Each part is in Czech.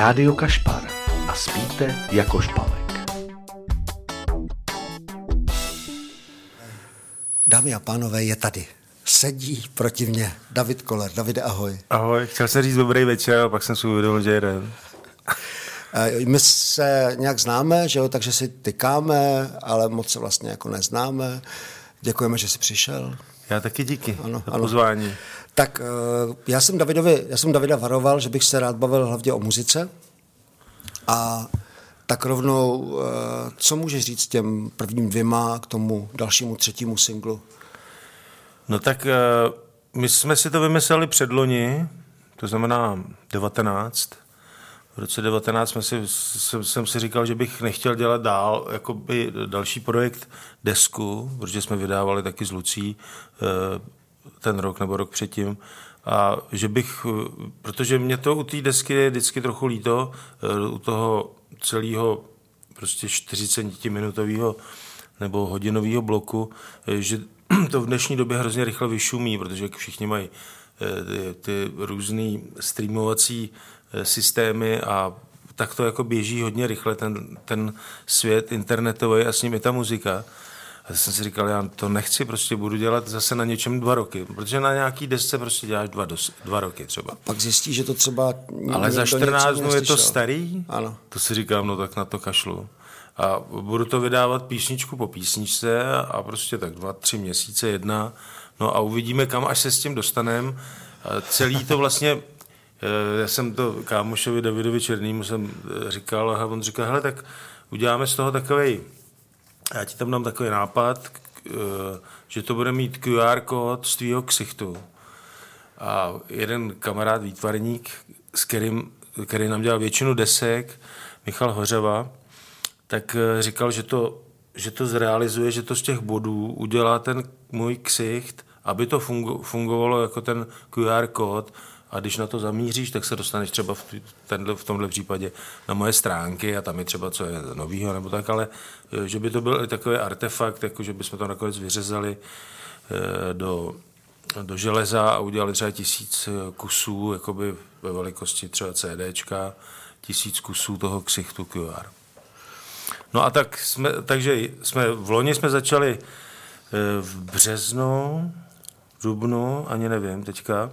Rádio Kašpar. A spíte jako špalek. Dámy a pánové, je tady. Sedí proti mně David Koller. Davide, ahoj. Ahoj, chtěl jsem říct dobrý večer, a pak jsem si uvědomil, že jeden. Eh, My se nějak známe, že jo, takže si tykáme, ale moc se vlastně jako neznáme. Děkujeme, že jsi přišel. Já taky díky Ano, za ano. pozvání. Tak eh, já jsem, Davidovi, já jsem Davida varoval, že bych se rád bavil hlavně o muzice. A tak rovnou, eh, co můžeš říct těm prvním dvěma k tomu dalšímu třetímu singlu? No tak eh, my jsme si to vymysleli předloni, to znamená 19. Roce 19 jsme si, jsem, jsem si říkal, že bych nechtěl dělat dál jakoby další projekt desku, protože jsme vydávali taky z Lucí eh, ten rok nebo rok předtím. A že bych, eh, protože mě to u té desky je vždycky trochu líto, eh, u toho celého prostě 40-minutového nebo hodinového bloku, že to v dnešní době hrozně rychle vyšumí, protože všichni mají ty, ty různé streamovací systémy a tak to jako běží hodně rychle ten, ten svět internetový a s ním i ta muzika. A jsem si říkal, já to nechci, prostě budu dělat zase na něčem dva roky, protože na nějaký desce prostě děláš dva, dos, dva roky třeba. Pak zjistí, že to třeba... Ale za někdo 14 něco dnů je to starý, Ano. to si říkám, no tak na to kašlu. A budu to vydávat písničku po písničce a prostě tak dva, tři měsíce, jedna. No a uvidíme, kam až se s tím dostaneme. Celý to vlastně, eh, já jsem to kámošovi Davidovi Černýmu jsem eh, říkal a on říkal, hele, tak uděláme z toho takový, já ti tam dám takový nápad, eh, že to bude mít QR kód z tvýho ksichtu. A jeden kamarád výtvarník, s kterým, který nám dělal většinu desek, Michal Hořeva, tak eh, říkal, že to, že to zrealizuje, že to z těch bodů udělá ten můj ksicht, aby to fungo, fungovalo jako ten QR kód a když na to zamíříš, tak se dostaneš třeba v, tenhle, v tomhle případě na moje stránky a tam je třeba co je novýho nebo tak, ale eh, že by to byl i takový artefakt, jako že bychom to nakonec vyřezali eh, do, do železa a udělali třeba tisíc eh, kusů, jakoby ve velikosti třeba CDčka, tisíc kusů toho ksichtu QR. No a tak jsme, takže jsme, v loni jsme začali v březnu, v dubnu, ani nevím teďka.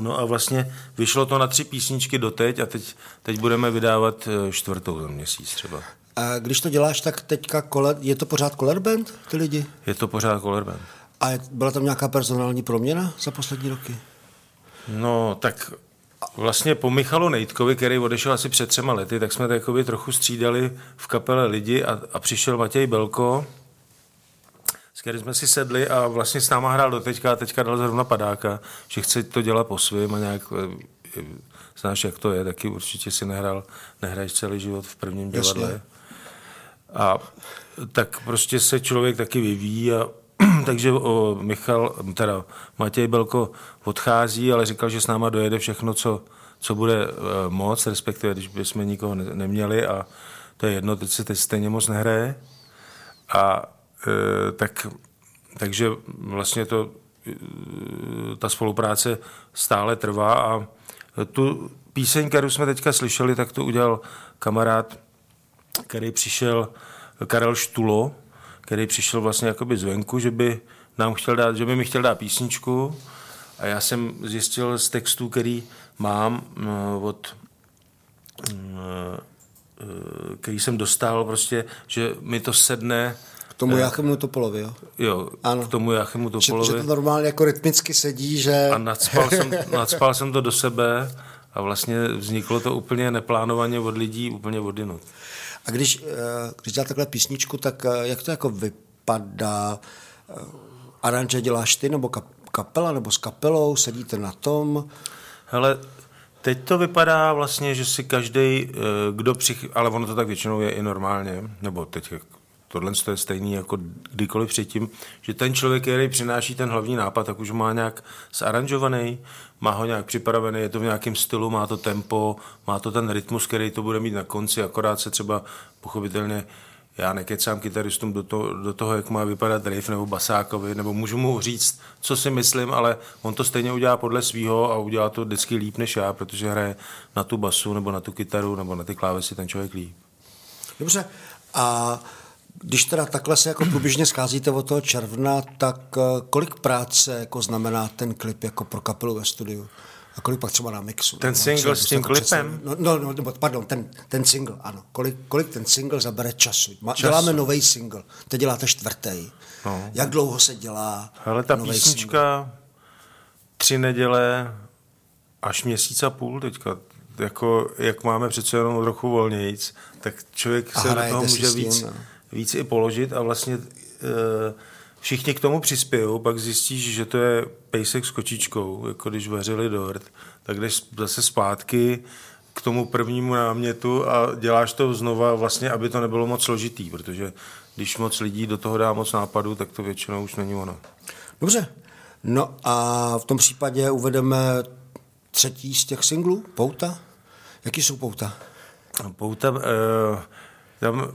No a vlastně vyšlo to na tři písničky doteď a teď, teď budeme vydávat eh, čtvrtou za měsíc třeba. A když to děláš, tak teďka kole, je to pořád Color Band, ty lidi? Je to pořád Color Band. A je- byla tam nějaká personální proměna za poslední roky? No, tak vlastně po Michalu Nejtkovi, který odešel asi před třema lety, tak jsme takový trochu střídali v kapele lidi a, a přišel Matěj Belko, s kterým jsme si sedli a vlastně s náma hrál do teďka a teďka dal zrovna padáka, že chce to dělat po svým a nějak eh, znáš, jak to je, taky určitě si nehrál, nehraješ celý život v prvním Jasně. divadle. A tak prostě se člověk taky vyvíjí a takže o, Michal, teda Matěj Belko odchází, ale říkal, že s náma dojede všechno, co, co bude e, moc, respektive když bychom nikoho ne, neměli a to je jedno, teď se teď stejně moc nehraje. A tak, takže vlastně to, e, ta spolupráce stále trvá a tu píseň, kterou jsme teďka slyšeli, tak to udělal kamarád, který přišel, Karel Štulo, který přišel vlastně jakoby zvenku, že by nám chtěl dát, že by mi chtěl dát písničku. A já jsem zjistil z textů, který mám no, od mm, eh, který jsem dostal prostě, že mi to sedne tomu Jáchemu Topolovi, jo? jo, Ano. k tomu Jachemu Že, že Topolovi to normálně jako rytmicky sedí, že... a nadspal jsem, nadspal jsem to do sebe a vlastně vzniklo to úplně neplánovaně od lidí, úplně od jinut. A když, eh, když dělá takhle písničku, tak eh, jak to jako vypadá? Eh, Aranže děláš ty, nebo kap- kapela, nebo s kapelou, sedíte na tom? Hele, teď to vypadá vlastně, že si každý, kdo přich... ale ono to tak většinou je i normálně, nebo teď tohle je stejný jako kdykoliv předtím, že ten člověk, který přináší ten hlavní nápad, tak už má nějak zaranžovaný, má ho nějak připravený, je to v nějakém stylu, má to tempo, má to ten rytmus, který to bude mít na konci, akorát se třeba pochopitelně já nekecám kytaristům do toho, do toho, jak má vypadat riff nebo basákovi, nebo můžu mu říct, co si myslím, ale on to stejně udělá podle svého a udělá to vždycky líp než já, protože hraje na tu basu nebo na tu kytaru nebo na ty klávesy ten člověk líp. Dobře. A když teda takhle se jako průběžně scházíte od toho června, tak eh, kolik práce jako znamená ten klip jako pro kapelu ve studiu? A kolik pak třeba na mixu? Ten No, single s tím jako klipem? No, no, no, pardon, ten, ten single, ano. Kolik, kolik ten single zabere času? Ma, Času. Děláme nový single, teď děláte čtvrtý. No. Jak dlouho se dělá Ale ta písnička tři neděle až měsíc a půl teďka, jako, jak máme přece jenom trochu volnějíc, tak člověk A se do toho může s tím, víc, no. Víc i položit a vlastně e, všichni k tomu přispějou, pak zjistíš, že to je pejsek s kočičkou, jako když vařili dort, tak jdeš zase zpátky k tomu prvnímu námětu a děláš to znova vlastně, aby to nebylo moc složitý, protože když moc lidí do toho dá moc nápadů, tak to většinou už není ono. Dobře. No a v tom případě uvedeme třetí z těch singlů, Pouta. Jaký jsou Pouta? Pouta, uh, tam,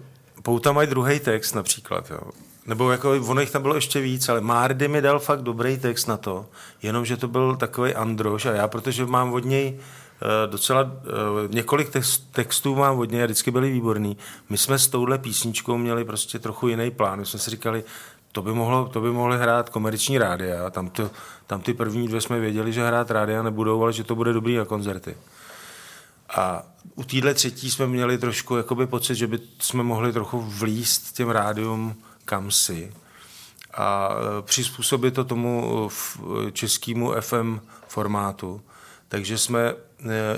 Pouta mají druhý text například, jo. Nebo jako, ono jich tam bylo ještě víc, ale Mardy mi dal fakt dobrý text na to, jenomže to byl takový Androš a já, protože mám od něj uh, docela, uh, několik text, textů mám od něj a vždycky byly výborný. My jsme s touhle písničkou měli prostě trochu jiný plán. My jsme si říkali, to by, mohlo, to by mohly hrát komerční rádia. Tam, to, tam ty první dvě jsme věděli, že hrát rádia nebudou, ale že to bude dobrý na koncerty. A u téhle třetí jsme měli trošku jakoby pocit, že by jsme mohli trochu vlíst těm rádium kamsi a e, přizpůsobit to tomu e, f- českému FM formátu. Takže jsme e,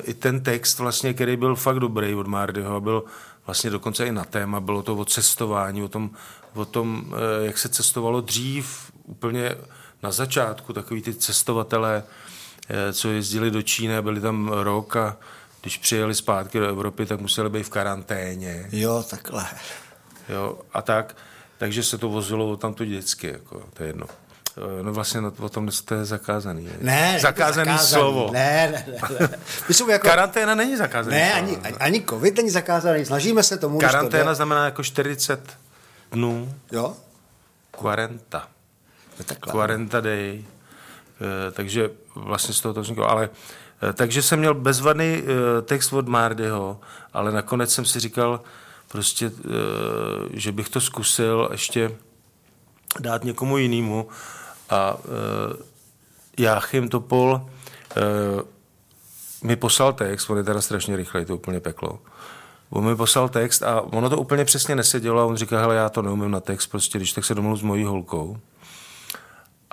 i ten text vlastně, který byl fakt dobrý od Mardyho, byl vlastně dokonce i na téma, bylo to o cestování, o tom, o tom jak se cestovalo dřív, úplně na začátku, takový ty cestovatelé, co jezdili do Číny, byli tam rok a když přijeli zpátky do Evropy, tak museli být v karanténě. Jo, takhle. Jo, a tak. Takže se to vozilo tam to vždycky, jako, to je jedno. Eh, No vlastně no, o tom to je zakázaný. Ne, ne, zakázaný, zakázaný. slovo. Ne, ne, ne. ne. My jsou jako... Karanténa není zakázaný Ne, ani, ani, ani covid není zakázaný. Snažíme se tomu, to Karanténa znamená jako 40 dnů, Jo? 40. Je takhle. 40 day. Eh, Takže vlastně z toho to vzniklo. Ale takže jsem měl bezvadný eh, text od Mardyho, ale nakonec jsem si říkal prostě, eh, že bych to zkusil ještě dát někomu jinému. A eh, Jáchym Topol eh, mi poslal text, on je teda strašně rychlej, to úplně peklo. On mi poslal text a ono to úplně přesně nesedělo a on říká, hele, já to neumím na text, prostě když tak se domluv s mojí holkou.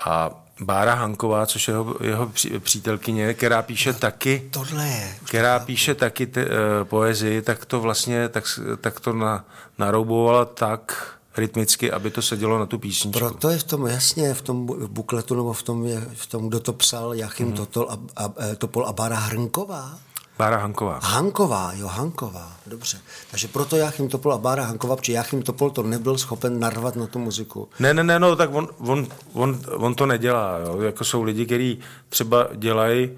A Bára Hanková, což je jeho, jeho pří- přítelkyně, která píše taky, Tohle je. která píše taky te, uh, poezii, tak to vlastně, tak, tak to na, naroubovala tak rytmicky, aby to sedělo na tu písničku. Proto je v tom jasně, v tom bu- bukletu nebo v tom, je, v tom kdo to psal, Jachim mm. Totol a, a, e, Topol a Bára Hrnková. Bára Hanková. Hanková, jo, Hanková, dobře. Takže proto Jachim Topol a Bára Hanková, protože Jachim Topol to nebyl schopen narvat na tu muziku. Ne, ne, ne, no, tak on, on, on, on to nedělá. Jo. Jako jsou lidi, kteří třeba dělají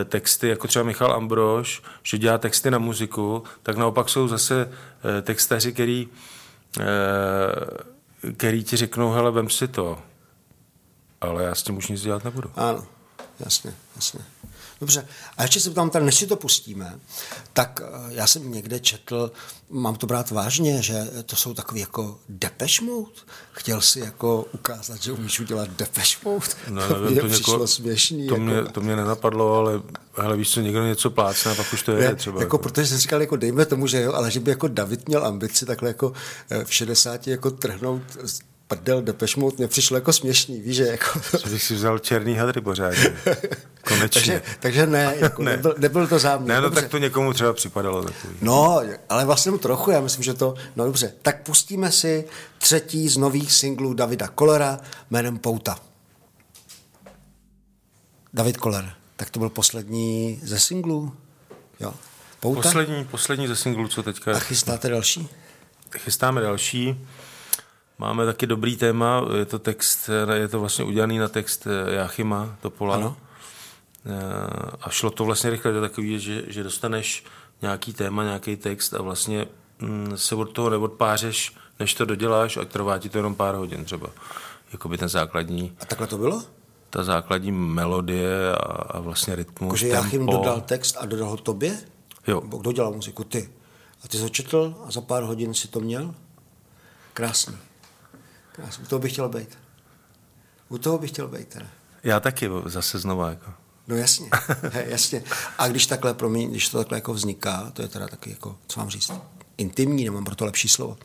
eh, texty, jako třeba Michal Ambrož, že dělá texty na muziku, tak naopak jsou zase eh, textaři, který, eh, který ti řeknou, hele, vem si to. Ale já s tím už nic dělat nebudu. Ano, jasně, jasně. Dobře, a ještě se tam tady, než si to pustíme, tak eh, já jsem někde četl, mám to brát vážně, že to jsou takový jako Depeche Mode. Chtěl si jako ukázat, že umíš udělat Depeche Mode. No, to nevím, mě to přišlo něko- směšný. To, jako. mě, to mě nenapadlo, ale hele, víš co, někdo něco plácne a pak už to je Ne, třeba. jako, protože jsem říkal, jako dejme tomu, že jo, ale že by jako David měl ambici takhle jako eh, v 60 jako trhnout prdel Depeche Mode, mě přišlo jako směšný, víš, že jako... Že bych si vzal černý hadry pořádně. Konečně. takže, takže ne, jako Ne. ne. Nebyl, nebyl to záměr. Ne, no dobře. tak to někomu třeba připadalo takový. No, ale vlastně trochu, já myslím, že to... No dobře, tak pustíme si třetí z nových singlů Davida Kolera jménem Pouta. David Koller, tak to byl poslední ze singlů, jo. Pouta? Poslední, poslední ze singlů, co teďka A chystáte další? chystáme další. Máme taky dobrý téma, je to text, je to vlastně udělaný na text Jachima Topola. Ano. Eh, A šlo to vlastně rychle, to je takový, že, že dostaneš nějaký téma, nějaký text a vlastně mm, se od toho neodpářeš, než to doděláš a trvá ti to jenom pár hodin třeba. Jakoby ten základní, A takhle to bylo? ta základní melodie a, a vlastně rytmus, Jakože tempo. dodal text a dodal ho tobě? Jo. Nebo kdo dělal muziku? Ty. A ty jsi ho četl a za pár hodin si to měl? Krásný. Krásný. U toho bych chtěl být. U toho bych chtěl být teda. Já taky zase znova. Jako. No jasně, He, jasně. A když takhle, promiň, když to takhle jako vzniká, to je teda taky jako, co mám říct, intimní, nemám pro to lepší slovo,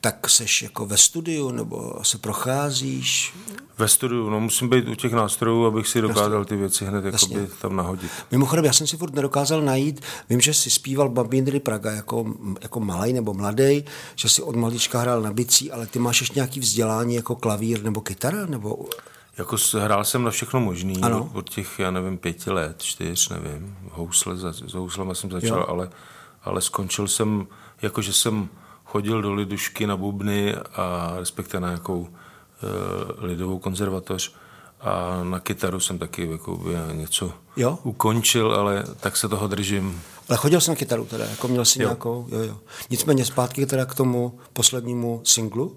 tak seš jako ve studiu, nebo se procházíš, Ve studiu, no musím být u těch nástrojů, abych si dokázal ty věci hned jakoby tam nahodit. Mimochodem, já jsem si furt nedokázal najít, vím, že jsi zpíval Babindry Praga jako, jako malý nebo mladý, že si od malička hrál na bicí, ale ty máš ještě nějaký vzdělání jako klavír nebo kytara? Nebo... Jako hrál jsem na všechno možný, Ano. od, od těch, já nevím, pěti let, čtyř, nevím, housle, za, s houslema jsem začal, Jo. ale, ale skončil jsem, jako že jsem chodil do lidušky na bubny a respektive na nějakou e, lidovou konzervatoř a na kytaru jsem taky jako něco Jo? ukončil, ale tak se toho držím. Ale chodil jsi na kytaru teda, jako měl jsi Jo. nějakou, jo, jo. Nicméně zpátky teda k tomu poslednímu singlu,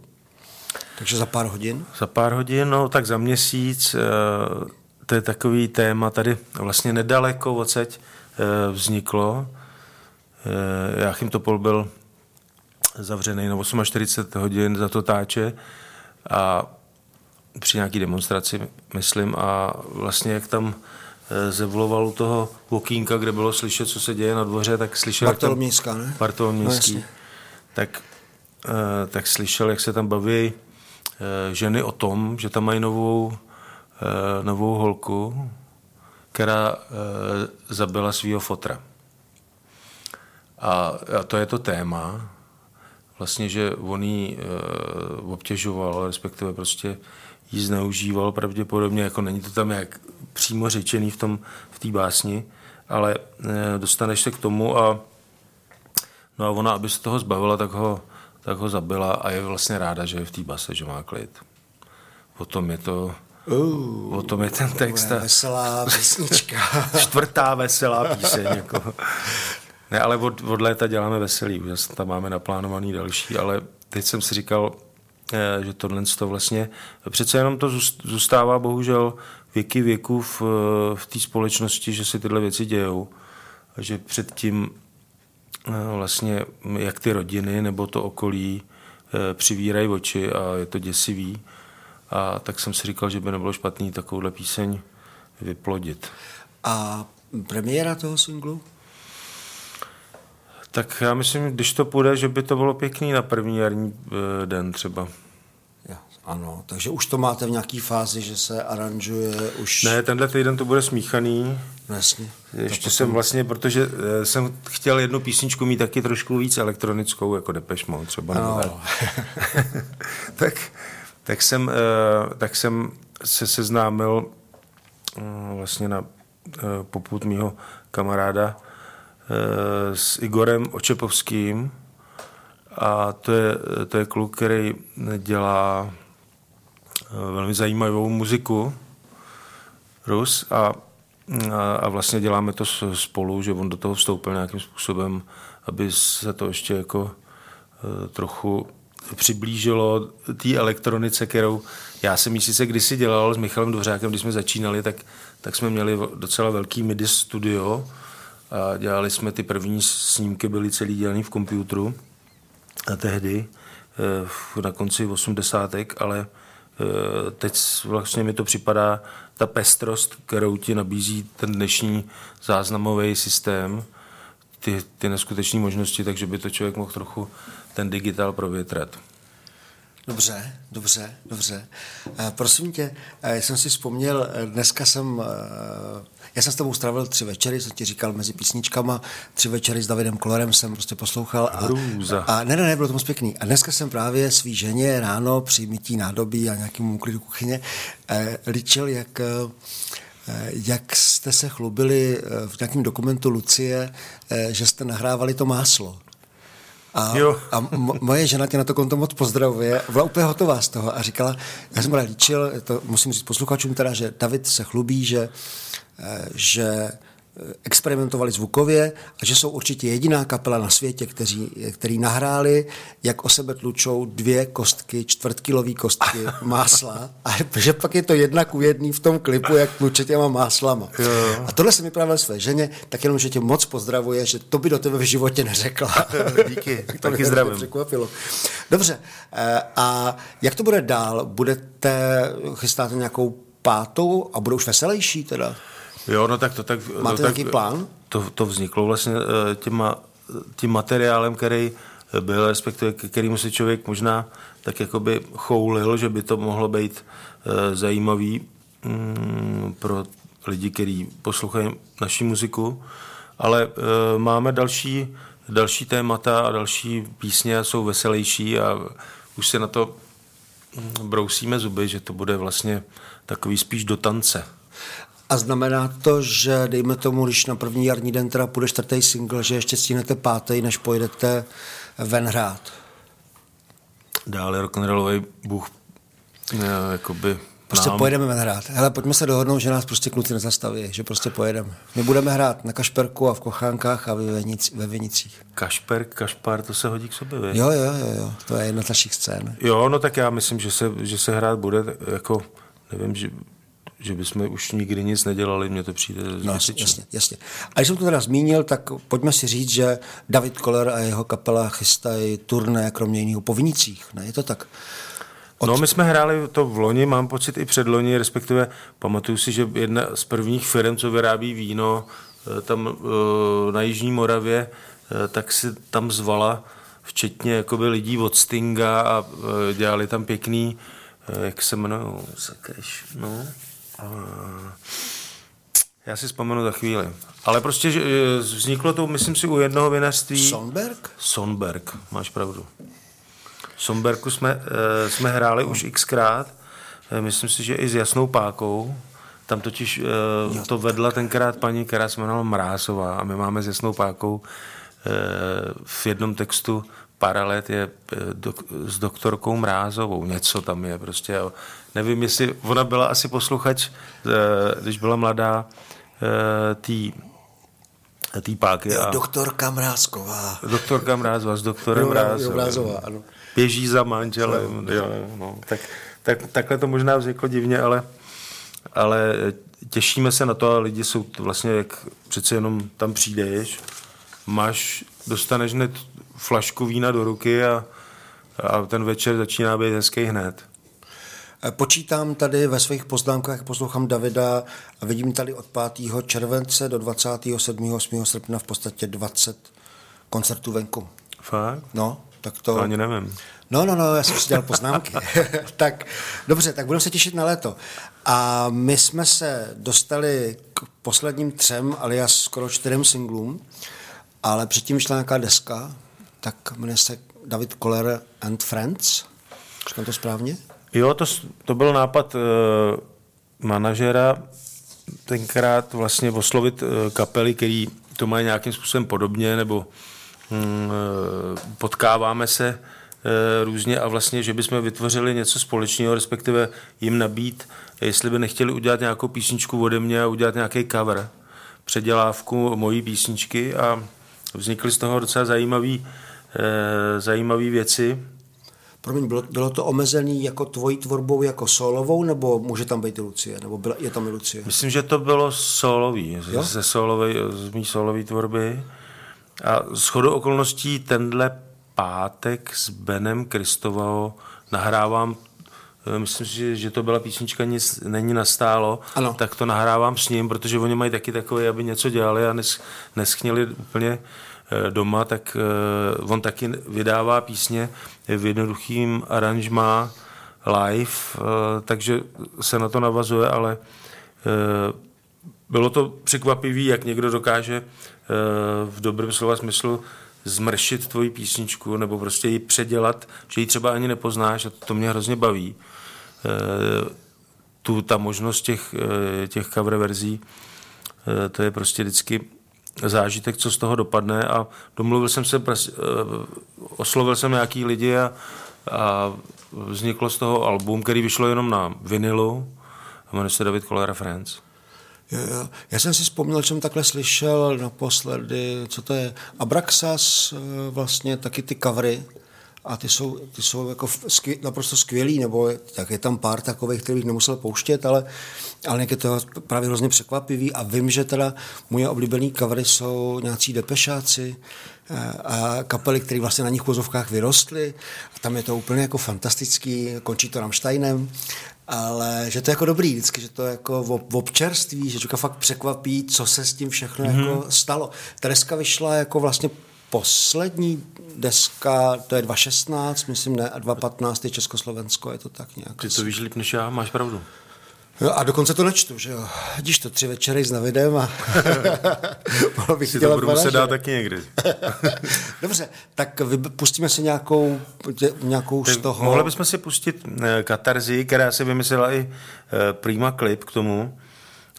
takže za pár hodin. Za pár hodin, no tak za měsíc, eh, to je takový téma tady vlastně nedaleko odsaď eh, vzniklo. Eh, Jáchym Topol byl zavřený na 48 hodin za to táče a při nějaký demonstraci, myslím, a vlastně jak tam eh, zevloval u toho okýnka, kde bylo slyšet, co se děje na dvoře, tak slyšel... Bartolomějská, ne? Bartolomějský. No, tak, eh, tak slyšel, jak se tam baví eh, ženy o tom, že tam mají novou, novou holku, která zabila svého fotra. A, a to je to téma, vlastně, že on ji e, obtěžoval, respektive prostě ji zneužíval pravděpodobně, jako není to tam jak přímo řečený v tom v té básni, ale e, dostaneš se k tomu a no a ona, aby se toho zbavila, tak ho, tak ho zabila a je vlastně ráda, že je v té base, že má klid. Potom je to, Uh, o tom je ten text. veselá písnička. čtvrtá veselá píseň. Jako. Ne, ale od, od léta děláme veselý, už tam máme naplánovaný další, ale teď jsem si říkal, eh, že tohle to vlastně, přece jenom to zůst- zůstává bohužel věky věků v, v té společnosti, že se tyhle věci dějou že předtím eh, vlastně jak ty rodiny nebo to okolí eh, přivírají oči a je to děsivý. A tak jsem si říkal, že by nebylo špatný takovouhle píseň vyplodit. A premiéra toho singlu? Tak já myslím, když to půjde, že by to bylo pěkný na první jarní eh, den třeba. Ano, takže už to máte v nějaký fázi, že se aranžuje už... Ne, tenhle týden to bude smíchaný. No, jasně. Ještě jsem vlastně, protože eh, jsem chtěl jednu písničku mít taky trošku víc elektronickou, jako Depeche Mode třeba. nebo Ano. tak. tak, tak, jsem, eh, tak jsem se seznámil eh, vlastně na poput mýho kamaráda s Igorem Očepovským. A to je, to je kluk, který dělá eh, velmi zajímavou muziku, Rus, a, a, a vlastně děláme to spolu, že on do toho vstoupil nějakým způsobem, aby se to ještě jako eh, trochu přiblížilo té elektronice, kterou já jsem ji sice kdysi dělal s Michalem Dvořákem, když jsme začínali, tak, tak jsme měli docela velký MIDI studio a dělali jsme ty první snímky, byly celý dělaný v počítači a tehdy, eh, na konci 80. ale eh, teď vlastně mi to připadá ta pestrost, kterou ti nabízí ten dnešní záznamový systém, ty, ty neskutečné možnosti, takže by to člověk mohl trochu ten digitál provětrat. Dobře, dobře, dobře. Eh, prosím tě, jsem si vzpomněl, dneska jsem, já jsem s tebou strávil tři večery, jsem ti říkal mezi písničkama, tři večery s Davidem Kolorem jsem prostě poslouchal. A, Hrůza. a ne, ne, ne, bylo to moc pěkný. A dneska jsem právě svý ženě ráno při mytí nádobí a nějakému klidu kuchyně eh, líčil, jak, eh, jak jste se chlubili eh, v nějakém dokumentu Lucie, eh, že jste nahrávali to máslo. A, Jo. a mo- moje žena tě na to konto moc pozdravuje. Byla úplně hotová z toho a říkala, já jsem líčil, to musím říct posluchačům teda, že David se chlubí, že, že experimentovali zvukově a že jsou určitě jediná kapela na světě, kteří, který nahráli, jak o sebe tlučou dvě kostky, čtvrtkilový kostky másla a že pak je to jedna ku jedný v tom klipu, jak tluče těma máslama. Jo. A tohle jsem vyprávěl své ženě, tak jenom, že tě moc pozdravuje, že to by do tebe v životě neřekla. Díky, to taky zdravím. Překvapilo. Dobře, eh, a jak to bude dál? Budete, chystáte nějakou pátou a budou už veselější teda? Jo, no tak to tak... Máte no, tak, plán? To, to vzniklo vlastně eh, těma, tím materiálem, který byl, respektive k kterému se člověk možná tak jakoby choulil, že by to mohlo být uh, zajímavý um, pro lidi, kteří poslouchají naši muziku, ale uh, máme další, další témata a další písně jsou veselější a už se na to hm, brousíme zuby, že to bude vlastně takový spíš do tance. A znamená to, že dejme tomu, když na první jarní den teda půjde čtvrtý single, že ještě stínete pátý, než pojedete ven hrát? Dále rock'n'rollový bůh eh, jakoby Prostě nám. pojedeme ven hrát. Hele, pojďme se dohodnout, že nás prostě kluci nezastaví, že prostě pojedeme. My budeme hrát na Kašperku a v Kochánkách a ve, Vinic, ve Vinicích. Kašper, Kašpar, to se hodí k sobě, vy? Jo, jo, jo, jo, to je jedna z našich scén. Jo, no tak já myslím, že se, že se hrát bude, jako, nevím, že že bychom už nikdy nic nedělali, mně to přijde no, jasně, jasně. A když jsem to teda zmínil, tak pojďme si říct, že David Koller a jeho kapela chystají turné, kromě jiného po Vinicích, ne? Je to tak? Od... No, my jsme hráli to v loni, mám pocit i před loni, respektive pamatuju si, že jedna z prvních firm, co vyrábí víno eh, tam eh, na Jižní Moravě, eh, tak si tam zvala včetně jakoby lidí od Stinga a dělali tam pěkný, jak se jmenují, no, já si vzpomenu za chvíli. Ale prostě že vzniklo to, myslím si, u jednoho vinařství. Sonberg? Sonberg, máš pravdu. Sonberku jsme, uh, jsme hráli už xkrát. Myslím si, že i s Jasnou Pákou. Tam totiž uh, to vedla tenkrát paní, která se jmenovala Mrázová a my máme s Jasnou Pákou uh, v jednom textu paralet je dok, s doktorkou Mrázovou. Něco tam je prostě. Jo nevím, jestli ona byla asi posluchač, eh, když byla mladá, eh, tý tý páky. Jo, a... doktorka Mrázková. Doktorka Mrázová s doktorem jo, Mrázová. ano. Běží za manželem. Jo, no. tak, tak, takhle to možná vzniklo divně, ale, ale těšíme se na to a lidi jsou vlastně, jak přece jenom tam přijdeš, máš, dostaneš hned flašku vína do ruky a, a ten večer začíná být hezký hned. Počítám tady ve svých poznámkách, poslouchám Davida a vidím tady od 5. července do 27. 8. srpna v podstatě 20 koncertů venku. Fakt? No, tak to... to ani nevím. No, no, no, já jsem si dělal poznámky. tak dobře, tak budeme se těšit na léto. A my jsme se dostali k posledním třem, ale já skoro čtyřem singlům, ale předtím šla nějaká deska, tak jmenuje se David Koller and Friends. Říkám to správně? Jo, to, to byl nápad uh, manažera tenkrát vlastně oslovit uh, kapely, který to mají nějakým způsobem podobně, nebo um, potkáváme se různě a vlastně, že bychom vytvořili něco společného, respektive jim nabít, jestli by nechtěli udělat nějakou písničku ode mě a udělat nějaký cover, předělávku mojí písničky a vznikly z toho docela zajímavé zajímavý věci Promiň, bylo, bylo to omezený jako tvojí tvorbou jako solovou, nebo může tam být Lucie, nebo byla, je tam i Lucie? Myslím, že to bylo solový, jo? ze solovej, z mý solové tvorby. A s chodou okolností tenhle pátek s Benem Kristovou nahrávám eh, myslím si, že to byla písnička Nic není nastálo, ano. tak to nahrávám s ním, protože oni mají taky takové, aby něco dělali a nes, neschněli úplně Eh, doma, tak eh, on taky vydává písně v jednoduchým aranžmá live, eh, takže se na to navazuje, ale bylo to překvapivý, jak někdo dokáže v dobrém slova smyslu zmršit tvoji písničku nebo prostě ji předělat, že ji třeba ani nepoznáš a to mě hrozně baví. Tu, ta možnost těch, těch cover verzí, to je prostě vždycky zážitek, co z toho dopadne a domluvil jsem se, eh, oslovil jsem nějaký lidi a, a vzniklo z toho album, který vyšlo jenom na vinilu a jmenuje se David Colera Friends. Jo, jo. Já jsem si vzpomněl, jsem takhle slyšel naposledy, co to je, Abraxas, eh, vlastně taky ty covery, a ty jsou, ty jsou jako skvěl, naprosto skvělý, nebo tak je tam pár takových, kterých nemusel pouštět, ale, ale je to právě hrozně překvapivý a vím, že teda moje oblíbený covery jsou nějací depešáci eh, a kapely, které vlastně na nich v vozovkách vyrostly a tam je to úplně jako fantastický, končí to Rammsteinem ale že to je jako dobrý vždycky, že to je jako v občerství, že člověka fakt překvapí, co se s tím všechno mm-hmm. jako stalo. Tereska vyšla jako vlastně poslední deska, to je 2.16, myslím ne, a 2.15 je Československo, je to tak nějak. Ty to víš líp než já, máš pravdu. Jo, a dokonce to nečtu, že jo. Vidíš to tři večery s Navidem a bych si to budu muset dát taky někdy. Dobře, tak pustíme si nějakou, nějakou z toho... Mohli bychom si pustit eh, Katarzi, která si vymyslela i eh, Prima klip k tomu.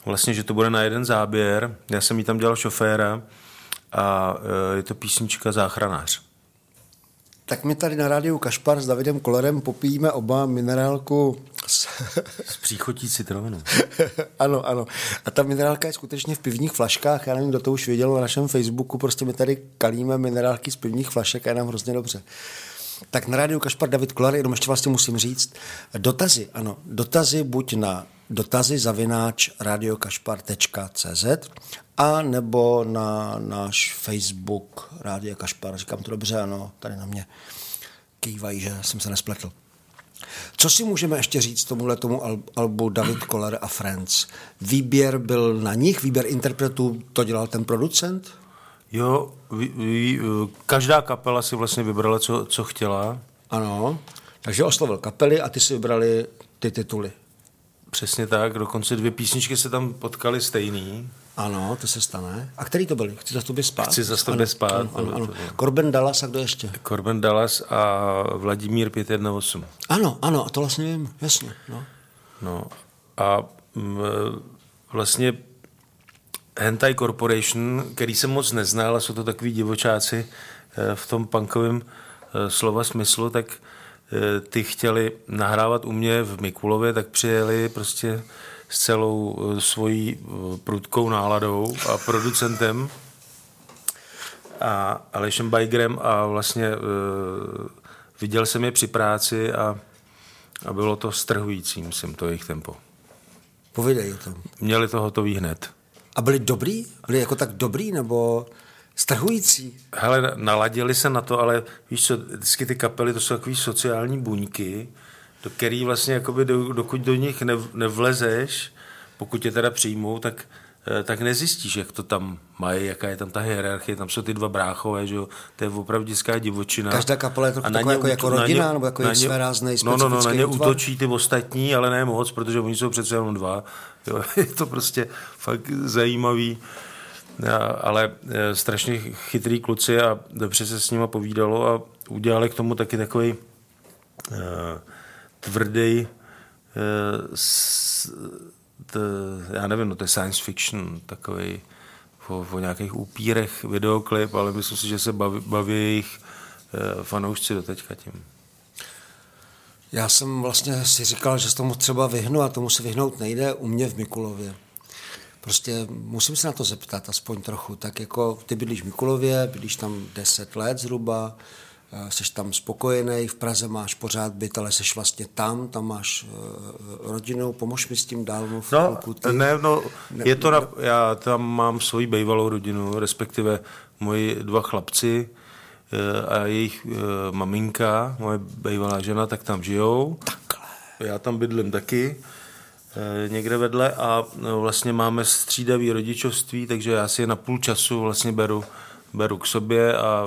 Vlastně, že to bude na jeden záběr. Já jsem jí tam dělal šoféra a eh, je to písnička Záchranář. Tak my tady na rádiu Kašpar s Davidem Kolerem popíjíme oba minerálku s, s příchotí citronů. ano, ano. A ta minerálka je skutečně v pivních flaškách. Já nevím, kdo to už viděl na našem Facebooku. Prostě my tady kalíme minerálky z pivních flašek a je nám hrozně dobře. Tak na rádiu Kašpar David Kolar, jenom ještě vlastně musím říct, dotazy, ano, dotazy buď na dotazy zavináč radiokašpar.cz a nebo na náš Facebook Rádia Kašpar. Říkám to dobře, ano, tady na mě kývají, že jsem se nespletl. Co si můžeme ještě říct tomuhle tomu albu David Koller a Friends? Výběr byl na nich, výběr interpretů, to dělal ten producent? Jo, ví, ví, každá kapela si vlastně vybrala, co, co chtěla. Ano, takže oslovil kapely a ty si vybrali ty tituly. Přesně tak, dokonce dvě písničky se tam potkaly stejný. Ano, to se stane. A který to byli? Chci za tobě spát? Chci za tobě spát. Ano, ano, ano. Corben Dallas a kdo ještě? Corben Dallas a Vladimír 518. Ano, ano, a to vlastně vím, jasně. No, no a m, vlastně Hentai Corporation, který jsem moc neznal, a jsou to takový divočáci eh, v tom punkovém eh, slova smyslu, tak ty chtěli nahrávat u mě v Mikulově, tak přijeli prostě s celou eh, svojí eh, prudkou náladou a producentem a Alešem Bajgrem a vlastně viděl jsem je při práci a, a bylo to strhující, myslím, to jejich tempo. Povídej o tom. Měli to hotový hned. A byli dobrý? Byli jako tak dobrý, nebo strhující? Hele, naladili se na to, ale víš co, vždycky ty kapely, to jsou takový sociální buňky, do který vlastně, jakoby, do, dokud do nich ne, nevlezeš, pokud tě teda přijmou, tak, eh, tak nezjistíš, jak to tam mají, jaká je tam ta hierarchie, tam jsou ty dva bráchové, že jo, to je opravdická divočina. Každá kapela je to taková jako, jako rodina, ně, nebo jako je své ráznej No, no, no, na ně útvar. útočí ty ostatní, ale ne moc, protože oni jsou přece jenom dva. Jo, je to prostě fakt zajímavý ale eh, strašně chytrý kluci a dobře se s nima povídalo a udělali k tomu taky takový uh, tvrdý, uh, já nevím, no to je science fiction, takový o, o nějakých upírech videoklip, ale myslím si, že se baví, baví jejich fanoušci do teďka tím. Já jsem vlastně si říkal, že se tomu třeba vyhnu a tomu se vyhnout nejde u mě v Mikulově. Prostě musím se na to zeptat aspoň trochu. Tak jako ty bydlíš v Mikulově, bydlíš tam 10 let zhruba, jsi eh, tam spokojený, v Praze máš pořád byt, ale jsi vlastně tam, tam máš uh, rodinu, pomož mi s tím dál. Mluv, no, ne, no, ne, je to na, já tam mám svoji bývalou rodinu, respektive moji dva chlapci uh, a jejich maminka, moje bývalá žena, tak tam žijou. Takhle. Já tam bydlím taky někde vedle a no, vlastně máme střídavý rodičovství, takže já si je na půl času vlastně beru, beru k sobě a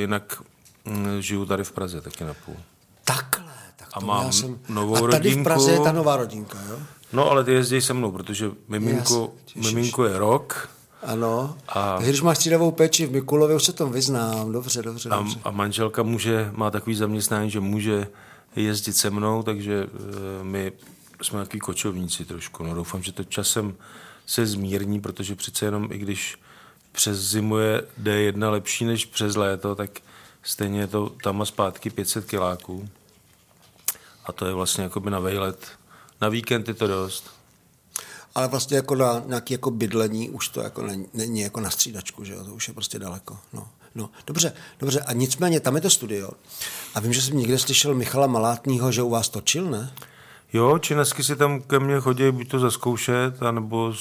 jinak Mm, žiju tady v Praze taky na půl. Takhle, tak a mám já jsem... novou a tady rodinku. v Praze je ta nová rodinka, jo? No, ale ty jezdí se mnou, protože miminko, miminko je rok. Ano, a, takže když máš střídavou péči v Mikulově, už se tom vyznám, dobře, dobře, dobře. A, a manželka může, má takový zaměstnání, že může jezdit se mnou, takže uh, my jsme takový kočovníci trošku. No, doufám, že to časem se zmírní, protože přece jenom, i když přes zimu je D1 lepší než přes léto, tak Stejně je to tam a zpátky 500 kiláků. A to je vlastně jako by na vejlet. Na víkend je to dost. ale vlastně jako na nějaký jako bydlení už to jako není, není jako na střídačku, že jo? to už je prostě daleko. No. No, dobře, dobře. A nicméně tam je to studio. A vím, že jsem někde slyšel Michala Malátního, že u vás točil, ne? Jo, činesky si tam ke mně chodí buď to zaskoušet, anebo,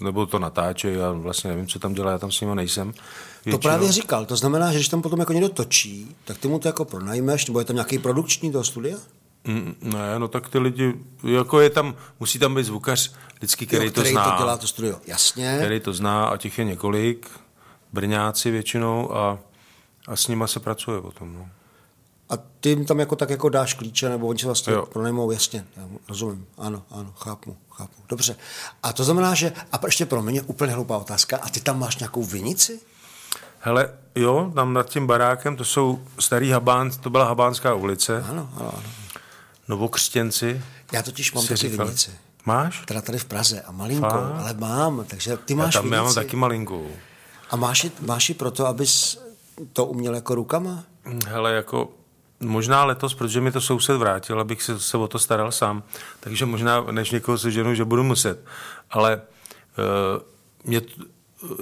nebo to natáčejí, já vlastně nevím, co tam dělá, já tam s nimi nejsem. Většinou. To právě říkal, to znamená, že když tam potom jako někdo točí, tak ty mu to jako pronajmeš, nebo je tam nějaký produkční toho studia? Mm, ne, no tak ty lidi, jako je tam, musí tam být zvukař vždycky, který, jo, který to zná. to dělá to studio, jasně. Který to zná a těch je několik, brňáci většinou a, a s nima se pracuje potom. No. A ty jim tam jako tak jako dáš klíče, nebo oni se vlastně jo. pronajmou, jasně, já rozumím, ano, ano, chápu, chápu, dobře. A to znamená, že, a ještě pro mě úplně hloupá otázka, a ty tam máš nějakou vinici? Hele, jo, tam nad tím barákem, to jsou starý Habán, to byla Habánská ulice. Ano, ano, ano. Novokřtěnci. Já totiž mám taky vinici. Máš? Teda tady v Praze a malinkou, Fá? ale mám, takže ty máš já tam vinici. já mám taky malinkou. A máš ji, máš ji proto, abys to uměl jako rukama? Hele, jako možná letos, protože mi to soused vrátil, abych se, se o to staral sám, takže možná než někoho seženu, že budu muset. Ale uh, mě,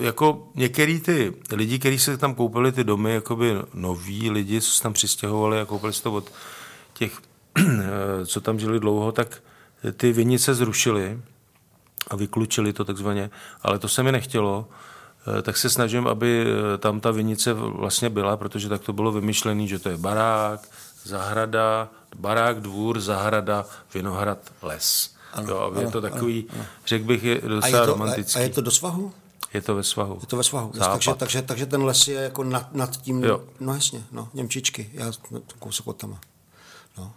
jako některý ty lidi, kteří se tam koupili ty domy, jakoby noví lidi, co se tam přistěhovali a koupili si to od těch, eh, co tam žili dlouho, tak ty vinice zrušili a vyklučili to takzvaně, ale to se mi nechtělo, tak se snažím, aby eh, tam ta vinice vlastně byla, protože tak to bylo vymyšlené, že to je barák, zahrada, barák, dvůr, zahrada, vinohrad, les. Ano, jo, ano, je to takový, ano, ano. řekl bych, je docela a je to, romantický. A je to do svahu? Je to ve svahu. Je to ve svahu. Takže, takže, takže ten les je jako nad, nad tím, jo. no jasně, no, Němčičky, já kousek od tam. No.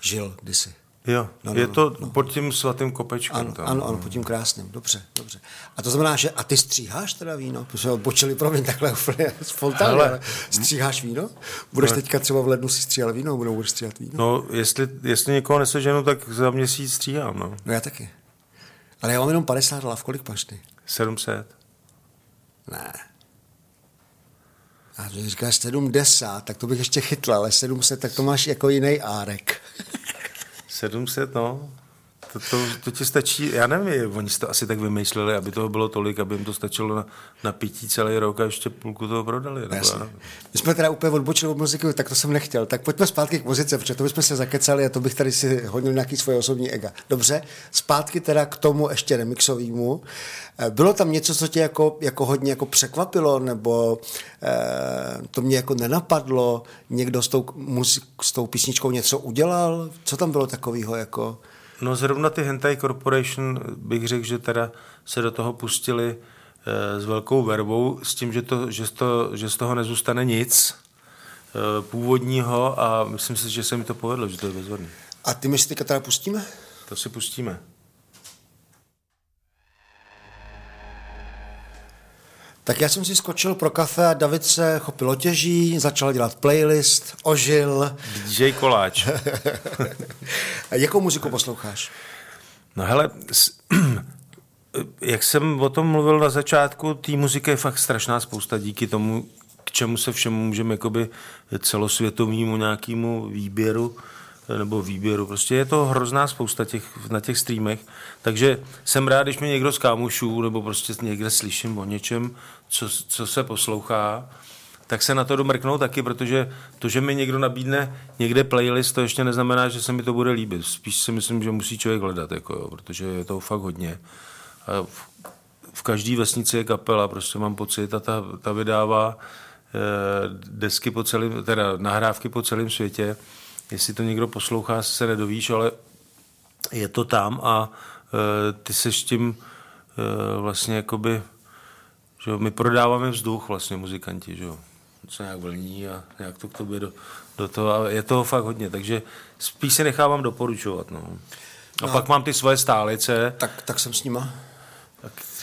Žil kdysi. Jo, no, no, je to no, no. pod tím svatým kopečkem. Ano, tam. ano, ano, pod tím krásným, dobře, dobře. A to znamená, že a ty stříháš teda víno? Protože odbočili pro mě takhle úplně spontánně, ale, ale stříháš víno? Budeš ne. teďka třeba v lednu si stříhat víno, nebo budeš stříhat víno? No, jestli, jestli někoho neseženu, tak za měsíc stříhám, no. No já taky. Ale já mám jenom 50 lav, kolik máš ty? 700. Ne. A když říkáš 70, tak to bych ještě chytl, ale 700, tak to máš jako jiný árek. 700, no. To, to, to ti stačí, já nevím, oni si to asi tak vymýšleli, aby toho bylo tolik, aby jim to stačilo na, na pití celý rok a ještě půlku toho prodali. Nebo My jsme teda úplně odbočili od muziky, tak to jsem nechtěl. Tak pojďme zpátky k muzice, protože to bychom se zakecali a to bych tady si hodil nějaký svoje osobní ega. Dobře, zpátky teda k tomu ještě remixovému. Eh, bylo tam něco, co tě jako, jako hodně jako překvapilo, nebo eh, to mě jako nenapadlo, někdo s tou, muzik, s tou písničkou něco udělal? Co tam bylo takového jako... No zrovna ty Hentai Corporation bych řekl, že teda se do toho pustili e, s velkou verbou s tím, že, to, že, to, že z toho nezůstane nic e, původního a myslím si, že se mi to povedlo, že to je bezvadný. A ty my si teďka teda pustíme? To si pustíme. Tak já jsem si skočil pro kafe a David se chopil otěží, začal dělat playlist, ožil. DJ Koláč. Jakou muziku posloucháš? No hele, jak jsem o tom mluvil na začátku, té muziky je fakt strašná spousta díky tomu, k čemu se všemu můžeme jakoby celosvětovému nějakému výběru nebo výběru. Prostě je to hrozná spousta těch, na těch streamech, takže jsem rád, když mi někdo z kámošů nebo prostě někde slyším o něčem, co, co se poslouchá, tak se na to domrknou taky, protože to, že mi někdo nabídne někde playlist, to ještě neznamená, že se mi to bude líbit. Spíš si myslím, že musí člověk hledat, jako jo, protože je to fakt hodně. A v, v každé vesnici je kapela, prostě mám pocit, a ta, ta vydává eh, desky po celém, teda nahrávky po celém světě. Jestli to někdo poslouchá, se nedovíš, ale je to tam a eh, ty seš tím eh, vlastně jakoby že my prodáváme vzduch vlastně muzikanti, že jo. Co nějak vlní a nějak to k tobě do, do toho a je toho fakt hodně, takže spíš se nechávám doporučovat, no. A no. pak mám ty svoje stálice. Tak, tak jsem s nima.